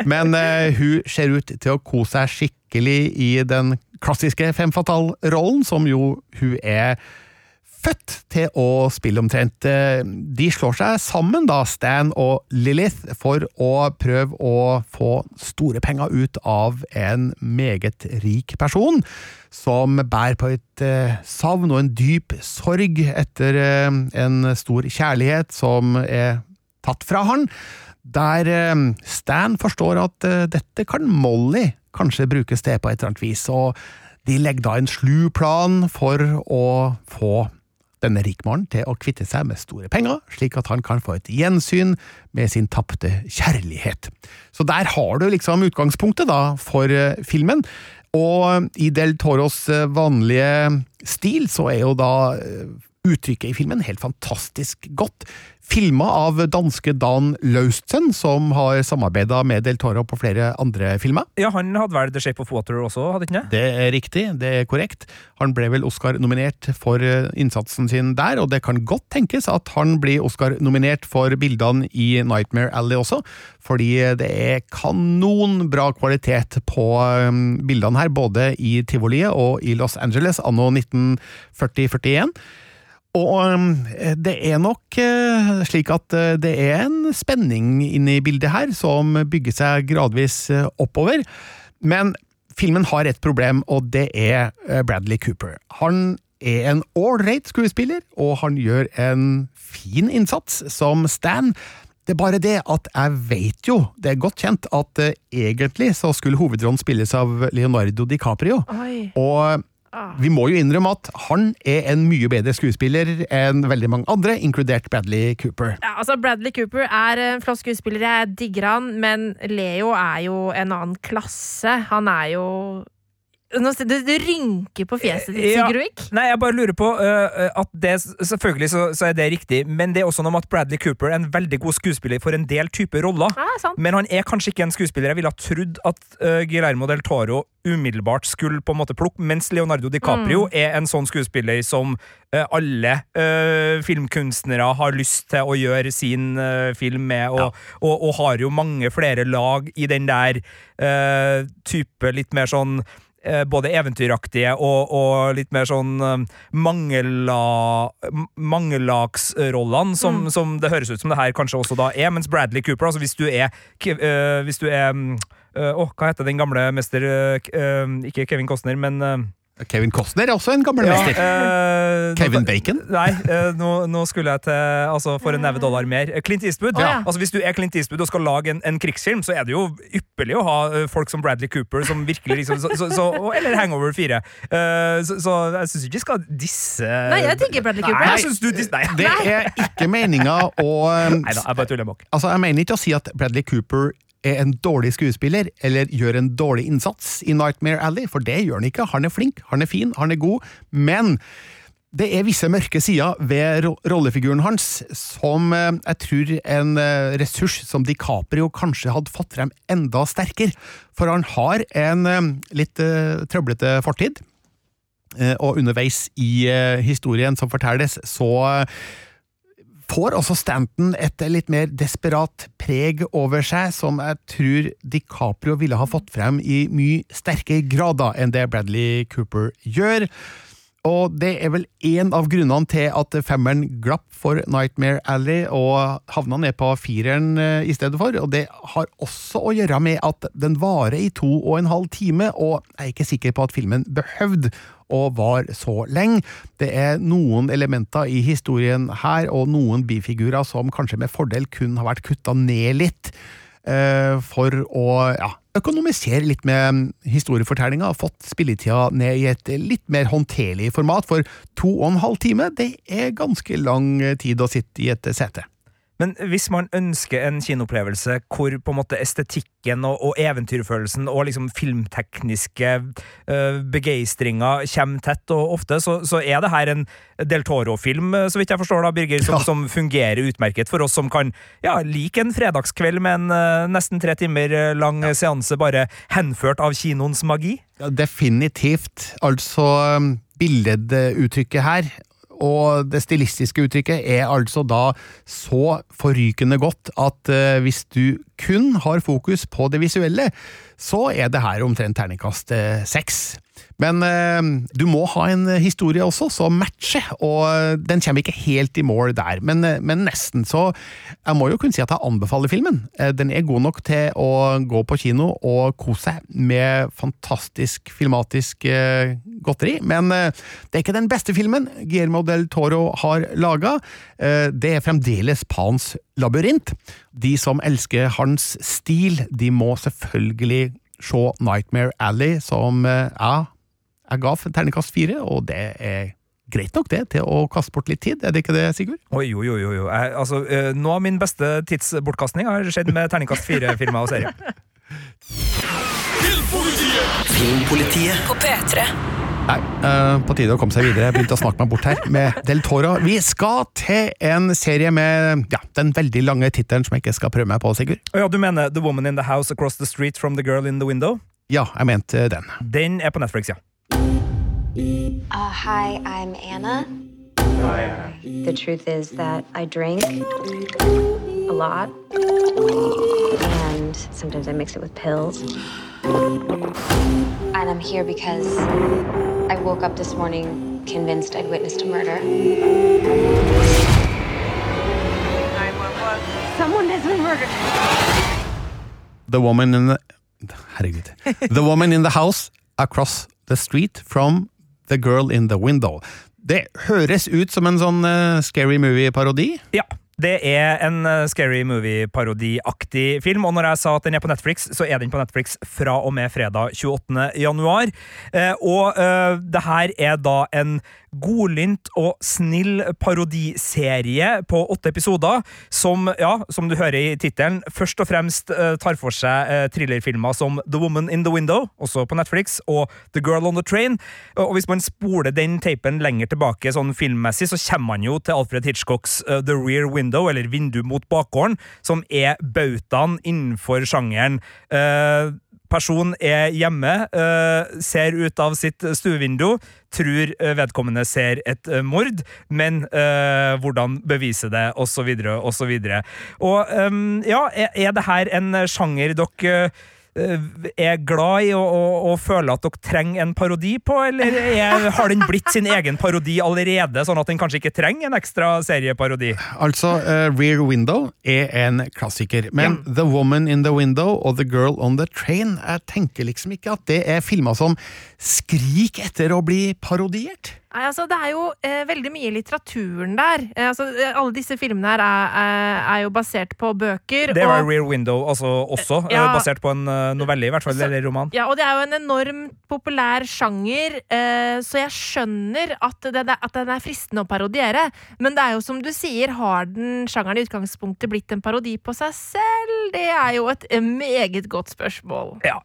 Speaker 3: Men uh, hun ser ut til å kose seg skikkelig i den klassiske fem fatal-rollen, som jo hun er født til å spille omtrent. Eh, De slår seg sammen, da, Stan og Lilith, for å prøve å få store penger ut av en meget rik person, som bærer på et eh, savn og en dyp sorg etter eh, en stor kjærlighet som er tatt fra han. Der Stan forstår at dette kan Molly kanskje brukes til på et eller annet vis, og de legger da en slu plan for å få denne rikmannen til å kvitte seg med store penger, slik at han kan få et gjensyn med sin tapte kjærlighet. Så der har du liksom utgangspunktet da for eh, filmen, og i Del Toros eh, vanlige stil så er jo da eh, uttrykket i filmen helt fantastisk godt. Filma av danske Dan Laustsen, som har samarbeida med Del Toro på flere andre filmer.
Speaker 4: Ja, han hadde vel The Shape of Water også, hadde ikke det?
Speaker 3: Det er riktig, det er korrekt. Han ble vel Oscar-nominert for eh, innsatsen sin der, og det kan godt tenkes at han blir Oscar-nominert for bildene i Nightmare Alley også, fordi det er kanonbra kvalitet på eh, bildene her, både i tivoliet og i Los Angeles anno 1940-41. Og um, det er nok eh, slik at eh, det er en spenning inne i bildet her, som bygger seg gradvis eh, oppover. Men filmen har et problem, og det er Bradley Cooper. Han er en ålreit skuespiller, og han gjør en fin innsats som Stan. Det er bare det at jeg vet jo, det er godt kjent, at egentlig så skulle hovedrollen spilles av Leonardo DiCaprio.
Speaker 2: Oi.
Speaker 3: Og. Vi må jo innrømme at han er en mye bedre skuespiller enn veldig mange andre, inkludert Bradley Cooper.
Speaker 2: Ja, altså Bradley Cooper er en flott skuespiller, jeg digger han, men Leo er jo en annen klasse. Han er jo Det du rynker på fjeset ditt,
Speaker 4: Ja.
Speaker 2: Sigurd.
Speaker 4: Nei, jeg bare lurer på uh, at det Selvfølgelig så, så er det riktig, men det er også noe med at Bradley Cooper er en veldig god skuespiller for en del typer roller.
Speaker 2: Ja.
Speaker 4: Men han er kanskje ikke en skuespiller jeg ville ha trodd at uh, Guillermo del Toro umiddelbart skulle på en måte plukke, mens Leonardo DiCaprio er en sånn skuespiller som uh, alle uh, filmkunstnere har lyst til å gjøre sin uh, film med, og, og, og har jo mange flere lag i den der type litt mer sånn både eventyraktige og, og litt mer sånn eh, mangela, m- mangelagsrollene, som, som det høres ut som det her kanskje også da er. Mens Bradley Cooper, altså hvis du er eh, Hvis du er mm, eh, Åh, hva heter den gamle mester eh, eh, Ikke Kevin Costner, men eh,
Speaker 3: Kevin Costner er også en gammel
Speaker 4: ja,
Speaker 3: mester.
Speaker 4: eh,
Speaker 3: Kevin
Speaker 4: nå-
Speaker 3: Bacon?
Speaker 4: Nei, eh, nå, nå skulle jeg til Altså, for en neve dollar mer. Eh, Clint Eastwood.
Speaker 2: Ja.
Speaker 4: Altså, hvis du er Clint Eastwood og skal lage en, en krigsfilm, så er det jo ypperlig å ha eh, folk som Bradley Cooper, som virkelig liksom så, så, så, Eller Hangover 4. Uh, så, så jeg syns ikke vi skal disse
Speaker 2: Nei, jeg tenker Bradley Cooper.
Speaker 4: Nei, jeg du dis Nei.
Speaker 3: Det er ikke meninga å um,
Speaker 4: Nei da, jeg bare tuller med dere.
Speaker 3: Altså, jeg mener ikke å si at Bradley Cooper er en dårlig skuespiller, eller gjør en dårlig innsats i Nightmare Alley, for det gjør han ikke. Han er flink, han er fin, han er god, men det er visse mørke sider ved rollefiguren hans som eh, jeg tror en eh, ressurs som DiCaprio kanskje hadde fått frem enda sterkere. For han har en eh, litt trøblete fortid, og underveis i historien som fortelles, så får også Stanton et litt mer desperat preg over seg, som jeg tror DiCaprio ville ha fått frem i mye sterkere grad enn det Bradley Cooper gjør. Og det er vel en av grunnene til at femmeren glapp for Nightmare Alley, og havna ned på fireren eh, i stedet for. Og det har også å gjøre med at den varer i to og en halv time, og jeg er ikke sikker på at filmen behøvde å var så lenge. Det er noen elementer i historien her, og noen bifigurer som kanskje med fordel kun har vært kutta ned litt eh, for å ja, økonomisere litt med historiefortellinga og fått spilletida ned i et litt mer håndterlig format, for to og en halv time det er ganske lang tid å sitte i et sete.
Speaker 4: Men hvis man ønsker en kinoopplevelse hvor på en måte estetikken og, og eventyrfølelsen og liksom filmtekniske uh, begeistringa kommer tett og ofte, så, så er det her en Del Toro-film, eh, så vidt jeg forstår da, Birger, som,
Speaker 3: Ja.
Speaker 4: som fungerer utmerket for oss som kan ja, like en fredagskveld med en uh, nesten tre timer lang lang seanse bare henført av kinoens magi.
Speaker 3: Ja, definitivt. Altså, billeduttrykket her, og det stilistiske uttrykket, er altså da så forrykende godt at eh, hvis du kun har fokus på det visuelle, så er det her omtrent terningkast eh, seks. Men eh, du må ha en historie også som matcher, og den kommer ikke helt i mål der, men, eh, men nesten. Så jeg må jo kunne si at jeg anbefaler filmen. Eh, Den er god nok til å gå på kino og kose seg med fantastisk filmatisk eh, godteri, men eh, det er ikke den beste filmen Guillermo del Toro har laga. Eh, Det er fremdeles Pans labyrint. De som elsker hans stil, de må selvfølgelig se Nightmare Alley, som ja, jeg, jeg ga terningkast fire, og det er greit nok det, til å kaste bort litt tid, er det ikke det, Sigurd?
Speaker 4: Oi, jo, jo, jo. jo. Jeg, altså, eh, noe av min beste tidsbortkastning har skjedd med terningkast fire-filmer og serier.
Speaker 1: Filmpolitiet
Speaker 10: På P3.
Speaker 3: Nei, uh, på tide å komme seg videre. Jeg begynte å snakke meg bort her med Del Toro. Vi skal til en serie med ja, den veldig lange tittelen som jeg ikke skal prøve meg på, Sigurd.
Speaker 4: Oh, ja, du mener The Woman in the House Across the Street from the Girl in the Window?
Speaker 3: Ja, jeg mente den.
Speaker 4: Den er på Netflix, ja.
Speaker 6: Uh, hi, I'm Anna. The truth is that I drink a lot, and sometimes I mix it with pills. And I'm here because I woke up this morning convinced I'd witnessed a murder. Someone has been murdered.
Speaker 3: The Woman in the Herregud. The Woman in the House Across the Street from The Girl in the Window. Det høres ut som en sånn eh, Scary Movie-parodi.
Speaker 4: Ja, Det er en eh, Scary Movie-parodiaktig film, og når jeg sa at den er på Netflix, så er den på Netflix fra og med fredag 28. januar. Eh, og eh, det her er da en godlynt og snill parodiserie på åtte episoder, som, ja, som du hører i tittelen, først og fremst eh, tar for seg eh, thrillerfilmer som The Woman in the Window, også på Netflix, og The Girl on the Train. Og hvis man spoler den tapen lenger tilbake sånn filmmessig, så kommer man jo til Alfred Hitchcocks eh, The Rear Window, eller Vindu mot bakgården, som er bautaen innenfor sjangeren. Eh, person er hjemme, eh, ser ut av sitt stuevindu, tror eh, vedkommende ser et eh, mord, men hvordan bevise det, osv., osv. Og og ja, er, det her en sjanger dere er glad i og, og, og føler at dere trenger en parodi på, eller er, har den blitt sin egen parodi allerede, sånn at den kanskje ikke trenger en ekstra serieparodi?
Speaker 3: Altså, uh, Rear Window er en klassiker, men The Woman in the Window og The Girl on the Train Jeg tenker liksom ikke at det er filmer som skriker etter å bli parodiert.
Speaker 2: Nei, altså, det er jo eh, veldig mye i litteraturen der. Eh, altså, eh, alle disse filmene her er, er, er jo basert på bøker.
Speaker 4: Det var
Speaker 2: og,
Speaker 4: Rear Window altså, også, eh,
Speaker 2: Ja.
Speaker 4: basert på en eh, novelle, i hvert fall,
Speaker 2: Så-
Speaker 4: eller roman.
Speaker 2: ja, og det er jo en enormt populær sjanger, eh, så jeg skjønner at, det, at den er fristende å parodiere. Men det er jo som du sier, har den sjangeren i utgangspunktet blitt en parodi på seg selv? Det er jo et eh, meget godt spørsmål.
Speaker 4: Ja,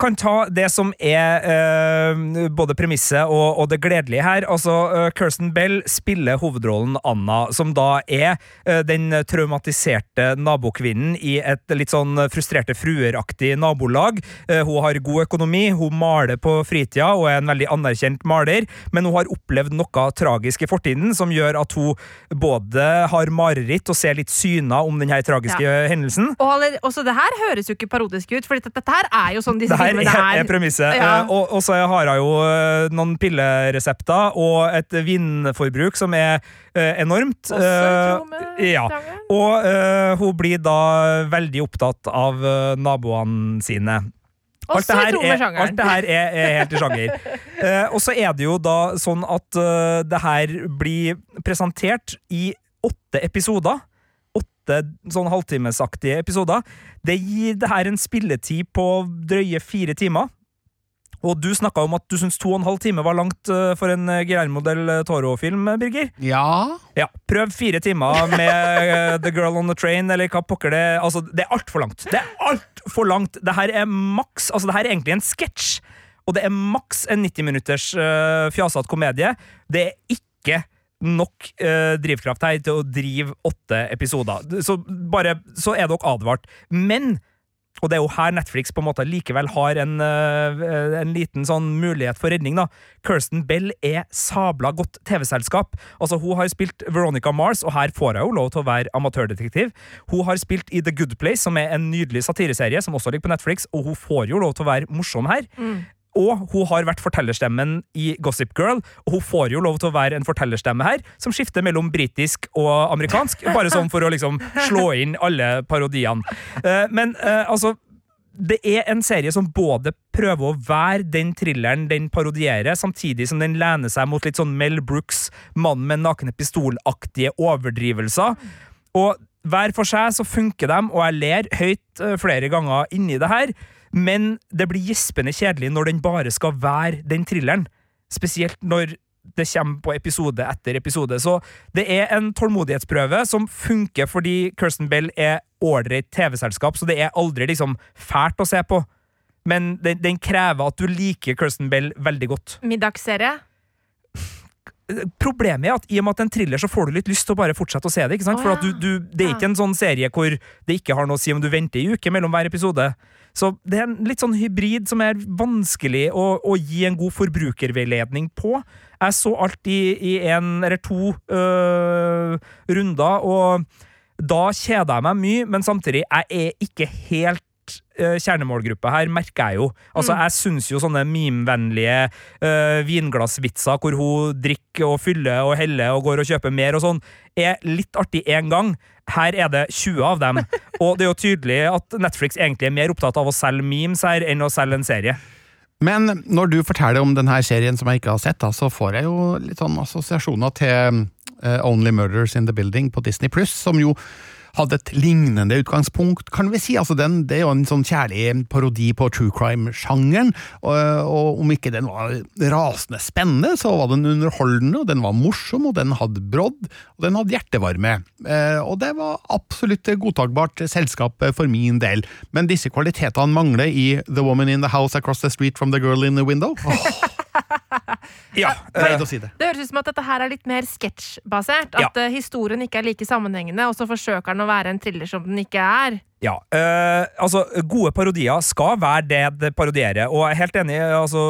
Speaker 4: kan ta det som er både premisset og, og det gledelige her. Altså, øh, Kirsten Bell spiller hovedrollen Anna, som da er øh, den traumatiserte nabokvinnen i et litt sånn frustrerte frueraktig nabolag. Eh, hun har god økonomi, hun maler på fritida og er en veldig anerkjent maler, men hun har opplevd noe tragisk i fortiden som gjør at hun både har mareritt og ser litt syner om denne tragiske hendelsen.
Speaker 2: Og også det her høres jo ikke parodisk ut, for dette, her er jo sånn disse
Speaker 4: Det her
Speaker 2: filmene
Speaker 4: er,
Speaker 2: er.
Speaker 4: er premisset.
Speaker 2: Ja.
Speaker 4: Eh, og, og så har hun jo eh, noen pilleresepter og et vindforbruk som er eh, enormt.
Speaker 2: Også tråd
Speaker 4: Eh,
Speaker 2: med
Speaker 4: ja. Og eh, hun blir da veldig opptatt av naboene sine. Alt det er, alt det her er, er helt i sjanger. Eh, og så er det jo da sånn at uh, det her blir presentert i åtte episoder. Åtte sånn halvtimesaktige episoder. Det gir det her en spilletid på drøye fire timer. Og du snakka om at du syns to og en halv time var langt eh, for en eh, Guillermo del Toro-film, Birger.
Speaker 3: Ja
Speaker 4: Ja, prøv fire timer med eh, The Girl on the Train, eller hva pokker det Altså, det er altfor langt. Det er altfor langt! Det her er maks Altså, det her er egentlig en sketsj, og det er maks en 90 minutters uh, fjasete komedie. Det er ikke nok uh, drivkraft her til å drive åtte episoder. Så bare Så er dere advart. Men og det er jo her Netflix på en måte likevel har en, øh, en liten sånn mulighet for redning. da. Kirsten Bell er sabla godt TV-selskap. Altså, Hun har spilt Veronica Mars, og her får hun jo lov til å være amatørdetektiv. Hun har spilt i The Good Place, som er en nydelig satireserie som også ligger på Netflix, og hun får jo lov til å være morsom her. Og hun har vært fortellerstemmen i Gossip Girl, og hun får jo lov til å være en fortellerstemme her, som skifter mellom britisk og amerikansk, bare sånn for å liksom slå inn alle parodiene. Eh, men eh, altså det er en serie som både prøver å være den thrilleren den parodierer, samtidig som den lener seg mot litt sånn Mel Brooks, mann med nakne pistolaktige overdrivelser. Og hver for seg så funker de, og jeg ler høyt eh, flere ganger inni det her, men det blir gispende kjedelig når den bare skal være den thrilleren. Spesielt når det kommer på episode etter episode. Så det er en tålmodighetsprøve som funker fordi Kirsten Bell er ålreit TV-selskap, så det er aldri liksom fælt å se på. Men den, den krever at du liker Kirsten Bell veldig godt.
Speaker 2: Middagsserie.
Speaker 4: Problemet er at i og med at det er en thriller, så får du litt lyst til å bare fortsette å se det. ikke sant?
Speaker 2: Å,
Speaker 4: For at du, du, Det er ikke en sånn serie hvor det ikke har noe å si om du venter i uke mellom hver episode. Så det er en litt sånn hybrid som er vanskelig å, å gi en god forbrukerveiledning på. Jeg så alt i, i en eller to øh, runder, og da kjeda jeg meg mye, men samtidig, jeg er ikke helt øh, kjernemålgruppe her, merker jeg jo. Altså, Jeg syns jo sånne memevennlige uh, vinglassvitser hvor hun drikker og fyller og heller og går og kjøper mer og sånn, er litt artig én gang. Her er det 20 av dem, og det er jo tydelig at Netflix egentlig er mer opptatt av å selge memes her enn å selge en serie.
Speaker 3: Men når du forteller om denne serien som jeg ikke har sett, da, så får jeg jo litt sånn assosiasjoner til eh, Only Murders in the Building på Disney Pluss, som jo hadde et lignende utgangspunkt, kan vi si. Altså, den, det er jo en sånn kjærlig parodi på true crime-sjangeren, og, og, om ikke den var rasende spennende, så var den underholdende, og den var morsom, og den hadde brodd, og den hadde hjertevarme. Eh, og det var absolutt godtakbart selskap for min del, men disse kvalitetene mangler i The Woman in the House Across the Street from the Girl in the Window.
Speaker 4: Ja,
Speaker 3: Pleide å si det.
Speaker 2: Det høres ut som at dette her er litt mer sketsjbasert. At ja. historien ikke er like sammenhengende, og så forsøker den å være en thriller som den ikke er.
Speaker 4: Ja, Øh, altså Gode parodier skal være det det parodierer, og jeg er helt enig. altså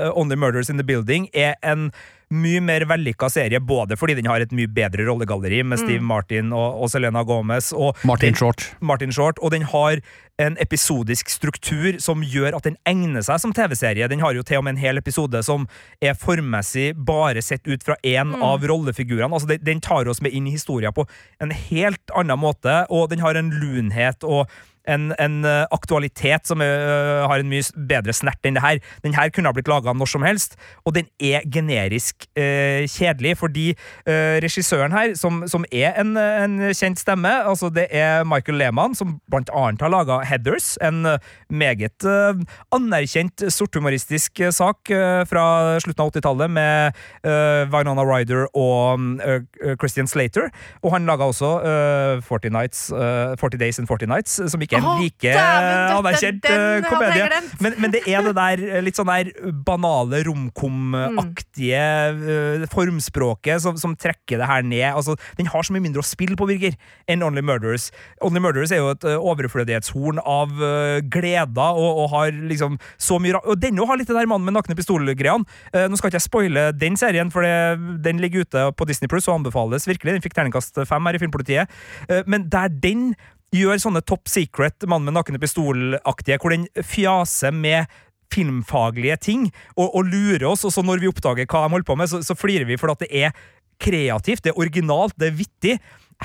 Speaker 4: eh, Only Murders in the Building er en mye mer vellykka serie, både fordi den har et mye bedre rollegalleri med Steve Martin og, og Selena Gomez og
Speaker 3: Martin
Speaker 4: den-
Speaker 3: Short.
Speaker 4: Martin Short, og den har en episodisk struktur som gjør at den egner seg som TV-serie. Den har jo til og med en hel episode som er formmessig bare sett ut fra én av rollefigurene. Altså, den, den tar oss med inn i historien på en helt annen måte, og den har en lunhet og en, en eh, aktualitet som er, har en mye bedre snert enn det her. Den her kunne ha blitt laga når som helst, og den er generisk eh, kjedelig, fordi eh, regissøren her, som, som er en, en kjent stemme, altså det er Michael Lehmann, som blant annet har laga Heathers, en eh, meget eh, anerkjent sorthumoristisk eh, sak eh, fra slutten av 80-tallet med eh, Vinona Ryder og eh, eh, Christian Slater, og han laga også eh, 40, Nights, eh, 40 Days and 40 Nights, som ikke er en like anerkjent komedie. Men, men det er det der litt sånn der banale romkom-aktige eh, formspråket som, som trekker det her ned. Altså, den har så mye mindre å spille på, Birger, enn Only Murders. Only Murders er jo et eh, overflødighetshorn av eh, gleder og, og har liksom så mye Og denne har litt det der mannen med nakne pistol-greiene. Nå skal ikke jeg spoile den serien, for det, den ligger ute på Disney Plus og anbefales virkelig. Den fikk terningkast fem her i Filmpolitiet. Men der den gjør sånne top secret, mann med nakne pistol-aktige, hvor den fjaser med filmfaglige ting og, og lurer oss, og så når vi oppdager hva de holder på med, så, så flirer vi for at det er kreativt, det er originalt, det er vittig.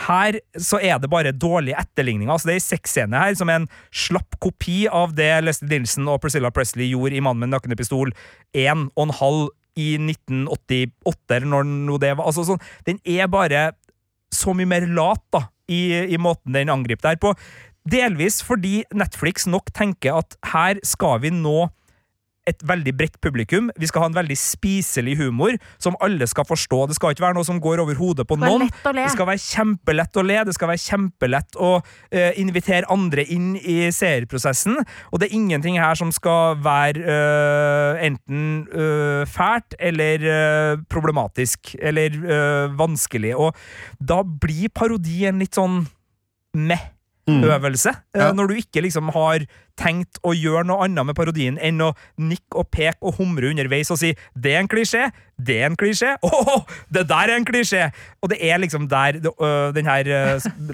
Speaker 4: Her så er det bare dårlige etterligninger. Altså, det er en sexscene her som er en slapp kopi av det Leslie Dinson og Priscilla Presley gjorde i Mann med nakne pistol 1 og en halv i 1988, eller når nå det var. Altså, sånn, den er bare så mye mer lat da, i, i måten den angriper der på. Delvis fordi Netflix nok tenker at her skal vi nå et veldig bredt publikum. Vi skal ha en veldig spiselig humor som alle skal forstå. Det skal ikke være noe som går over hodet på noen. Det skal være kjempelett å le, det skal være kjempelett å eh, invitere andre inn i seerprosessen. Og det er ingenting her som skal være eh, enten eh, fælt eller eh, problematisk eller eh, vanskelig. Og da blir parodien litt sånn meh. Øvelse, eh,
Speaker 3: Ja.
Speaker 4: når du ikke liksom har tenkt å gjøre noe annet med parodien enn å nikke og peke og humre underveis og si 'det er en klisjé', 'det er en klisjé', åh, det der er en klisjé! Og det er liksom der øh, den her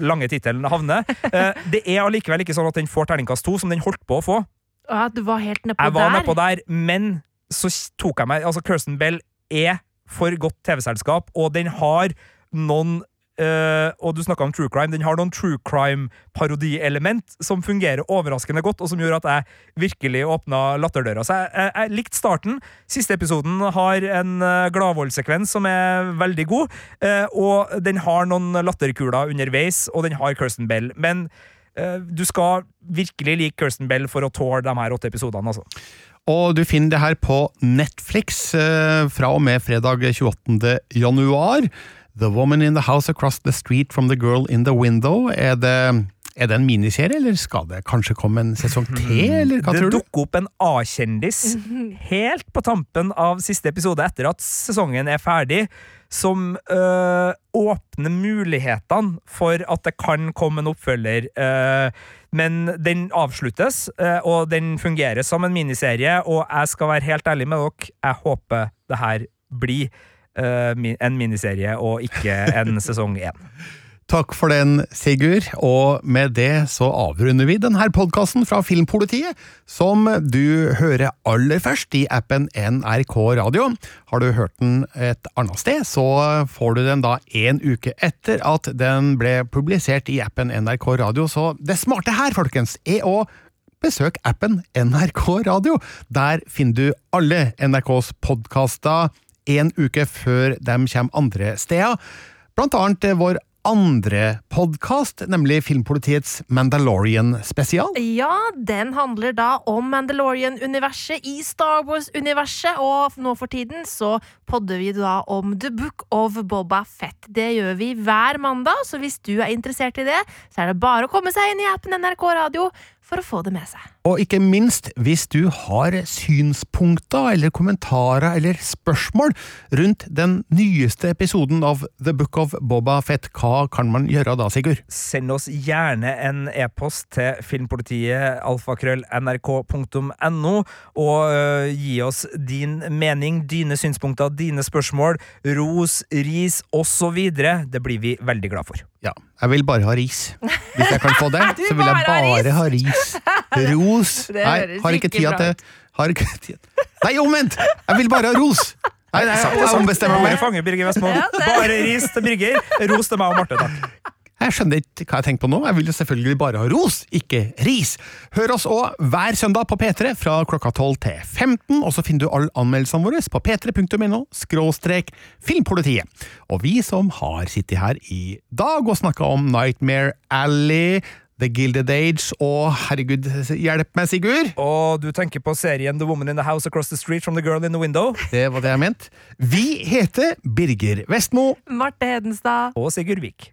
Speaker 4: lange tittelen havner. Eh, det er allikevel ikke sånn at den får terningkast to, som den holdt på å få.
Speaker 2: Ja, du var helt nedpå
Speaker 4: Jeg var
Speaker 2: der.
Speaker 4: nedpå der, men så tok jeg meg Altså, Kirsten Bell er for godt TV-selskap, og den har noen eh, og du snakka om true crime. Den har noen true crime-parodielement som fungerer overraskende godt, og som gjør at jeg virkelig åpna latterdøra. Så jeg, jeg, jeg likte starten. Siste episoden har en uh, gladvoldsekvens som er veldig god, uh, og den har noen latterkuler underveis, og den har Kirsten Bell. Men uh, du skal virkelig like Kirsten Bell for å tåle de her åtte episodene, altså.
Speaker 3: Og du finner det her på Netflix fra og med fredag 28. januar. The Woman in the House Across the Street from the Girl in the Window. Er det, er det en miniserie, eller skal det kanskje komme en sesong til, eller hva
Speaker 4: det
Speaker 3: tror du?
Speaker 4: dukker opp en A-kjendis helt på tampen av siste episode etter at sesongen er ferdig, som øh, åpner mulighetene for at det kan komme en oppfølger. øh, men den avsluttes, øh, og den fungerer som en miniserie, og jeg skal være helt ærlig med dere, jeg håper det her blir en miniserie og ikke en sesong én.
Speaker 3: Takk for den, Sigurd. Og med det så avrunder vi denne podkasten fra Filmpolitiet, som du hører aller først i appen NRK Radio. Har du hørt den et annet sted, så får du den da en uke etter at den ble publisert i appen NRK Radio. Så det smarte her, folkens, er å besøk appen NRK Radio. Der finner du alle NRKs podkaster én uke før de kommer andre steder. Blant annet vår andre podkast, nemlig Filmpolitiets Mandalorian-spesial.
Speaker 2: Ja, den handler da om Mandalorian-universet i Star Wars-universet, og nå for tiden så podder vi da om The Book of Boba Fett. Det gjør vi hver mandag, så hvis du er interessert i det, så er det bare å komme seg inn i appen NRK Radio for å få det med seg.
Speaker 3: Og ikke minst, hvis du har synspunkter eller kommentarer eller spørsmål rundt den nyeste episoden av The Book of Boba Fett, hva kan man gjøre da, Sigurd?
Speaker 4: Send oss gjerne en e-post til filmpolitiet alfakrøll.nrk.no, og øh, gi oss din mening, dine synspunkter, dine spørsmål, ros, ris osv. Det blir vi veldig glad for.
Speaker 3: Ja, jeg vil bare ha ris. Hvis jeg kan få det, så vil jeg
Speaker 2: bare ha ris.
Speaker 3: Ros. Nei, har ikke tida til Har ikke tida Nei, omvendt! Jeg vil bare ha ros! Nei, nei, jeg, ombestemmer meg.
Speaker 4: Bare ris til Birger. Ros til meg og Marte, takk.
Speaker 3: Jeg skjønner ikke hva jeg tenker på nå. Jeg vil jo selvfølgelig bare ha ros, ikke ris. Hør oss òg hver søndag på P3 fra klokka 12 til 15, og så finner du alle anmeldelsene våre på p3.no skråstrek filmpolitiet. Og vi som har sittet her i dag og snakka om Nightmare Alley, The Gilded Age og herregud, hjelp meg, Sigurd!
Speaker 4: Og du tenker på serien The Woman in the House Across the Street from the Girl in the Window.
Speaker 3: Det var det jeg mente. Vi heter Birger Vestmo.
Speaker 2: Marte Hedenstad.
Speaker 4: Og Sigurd Vik.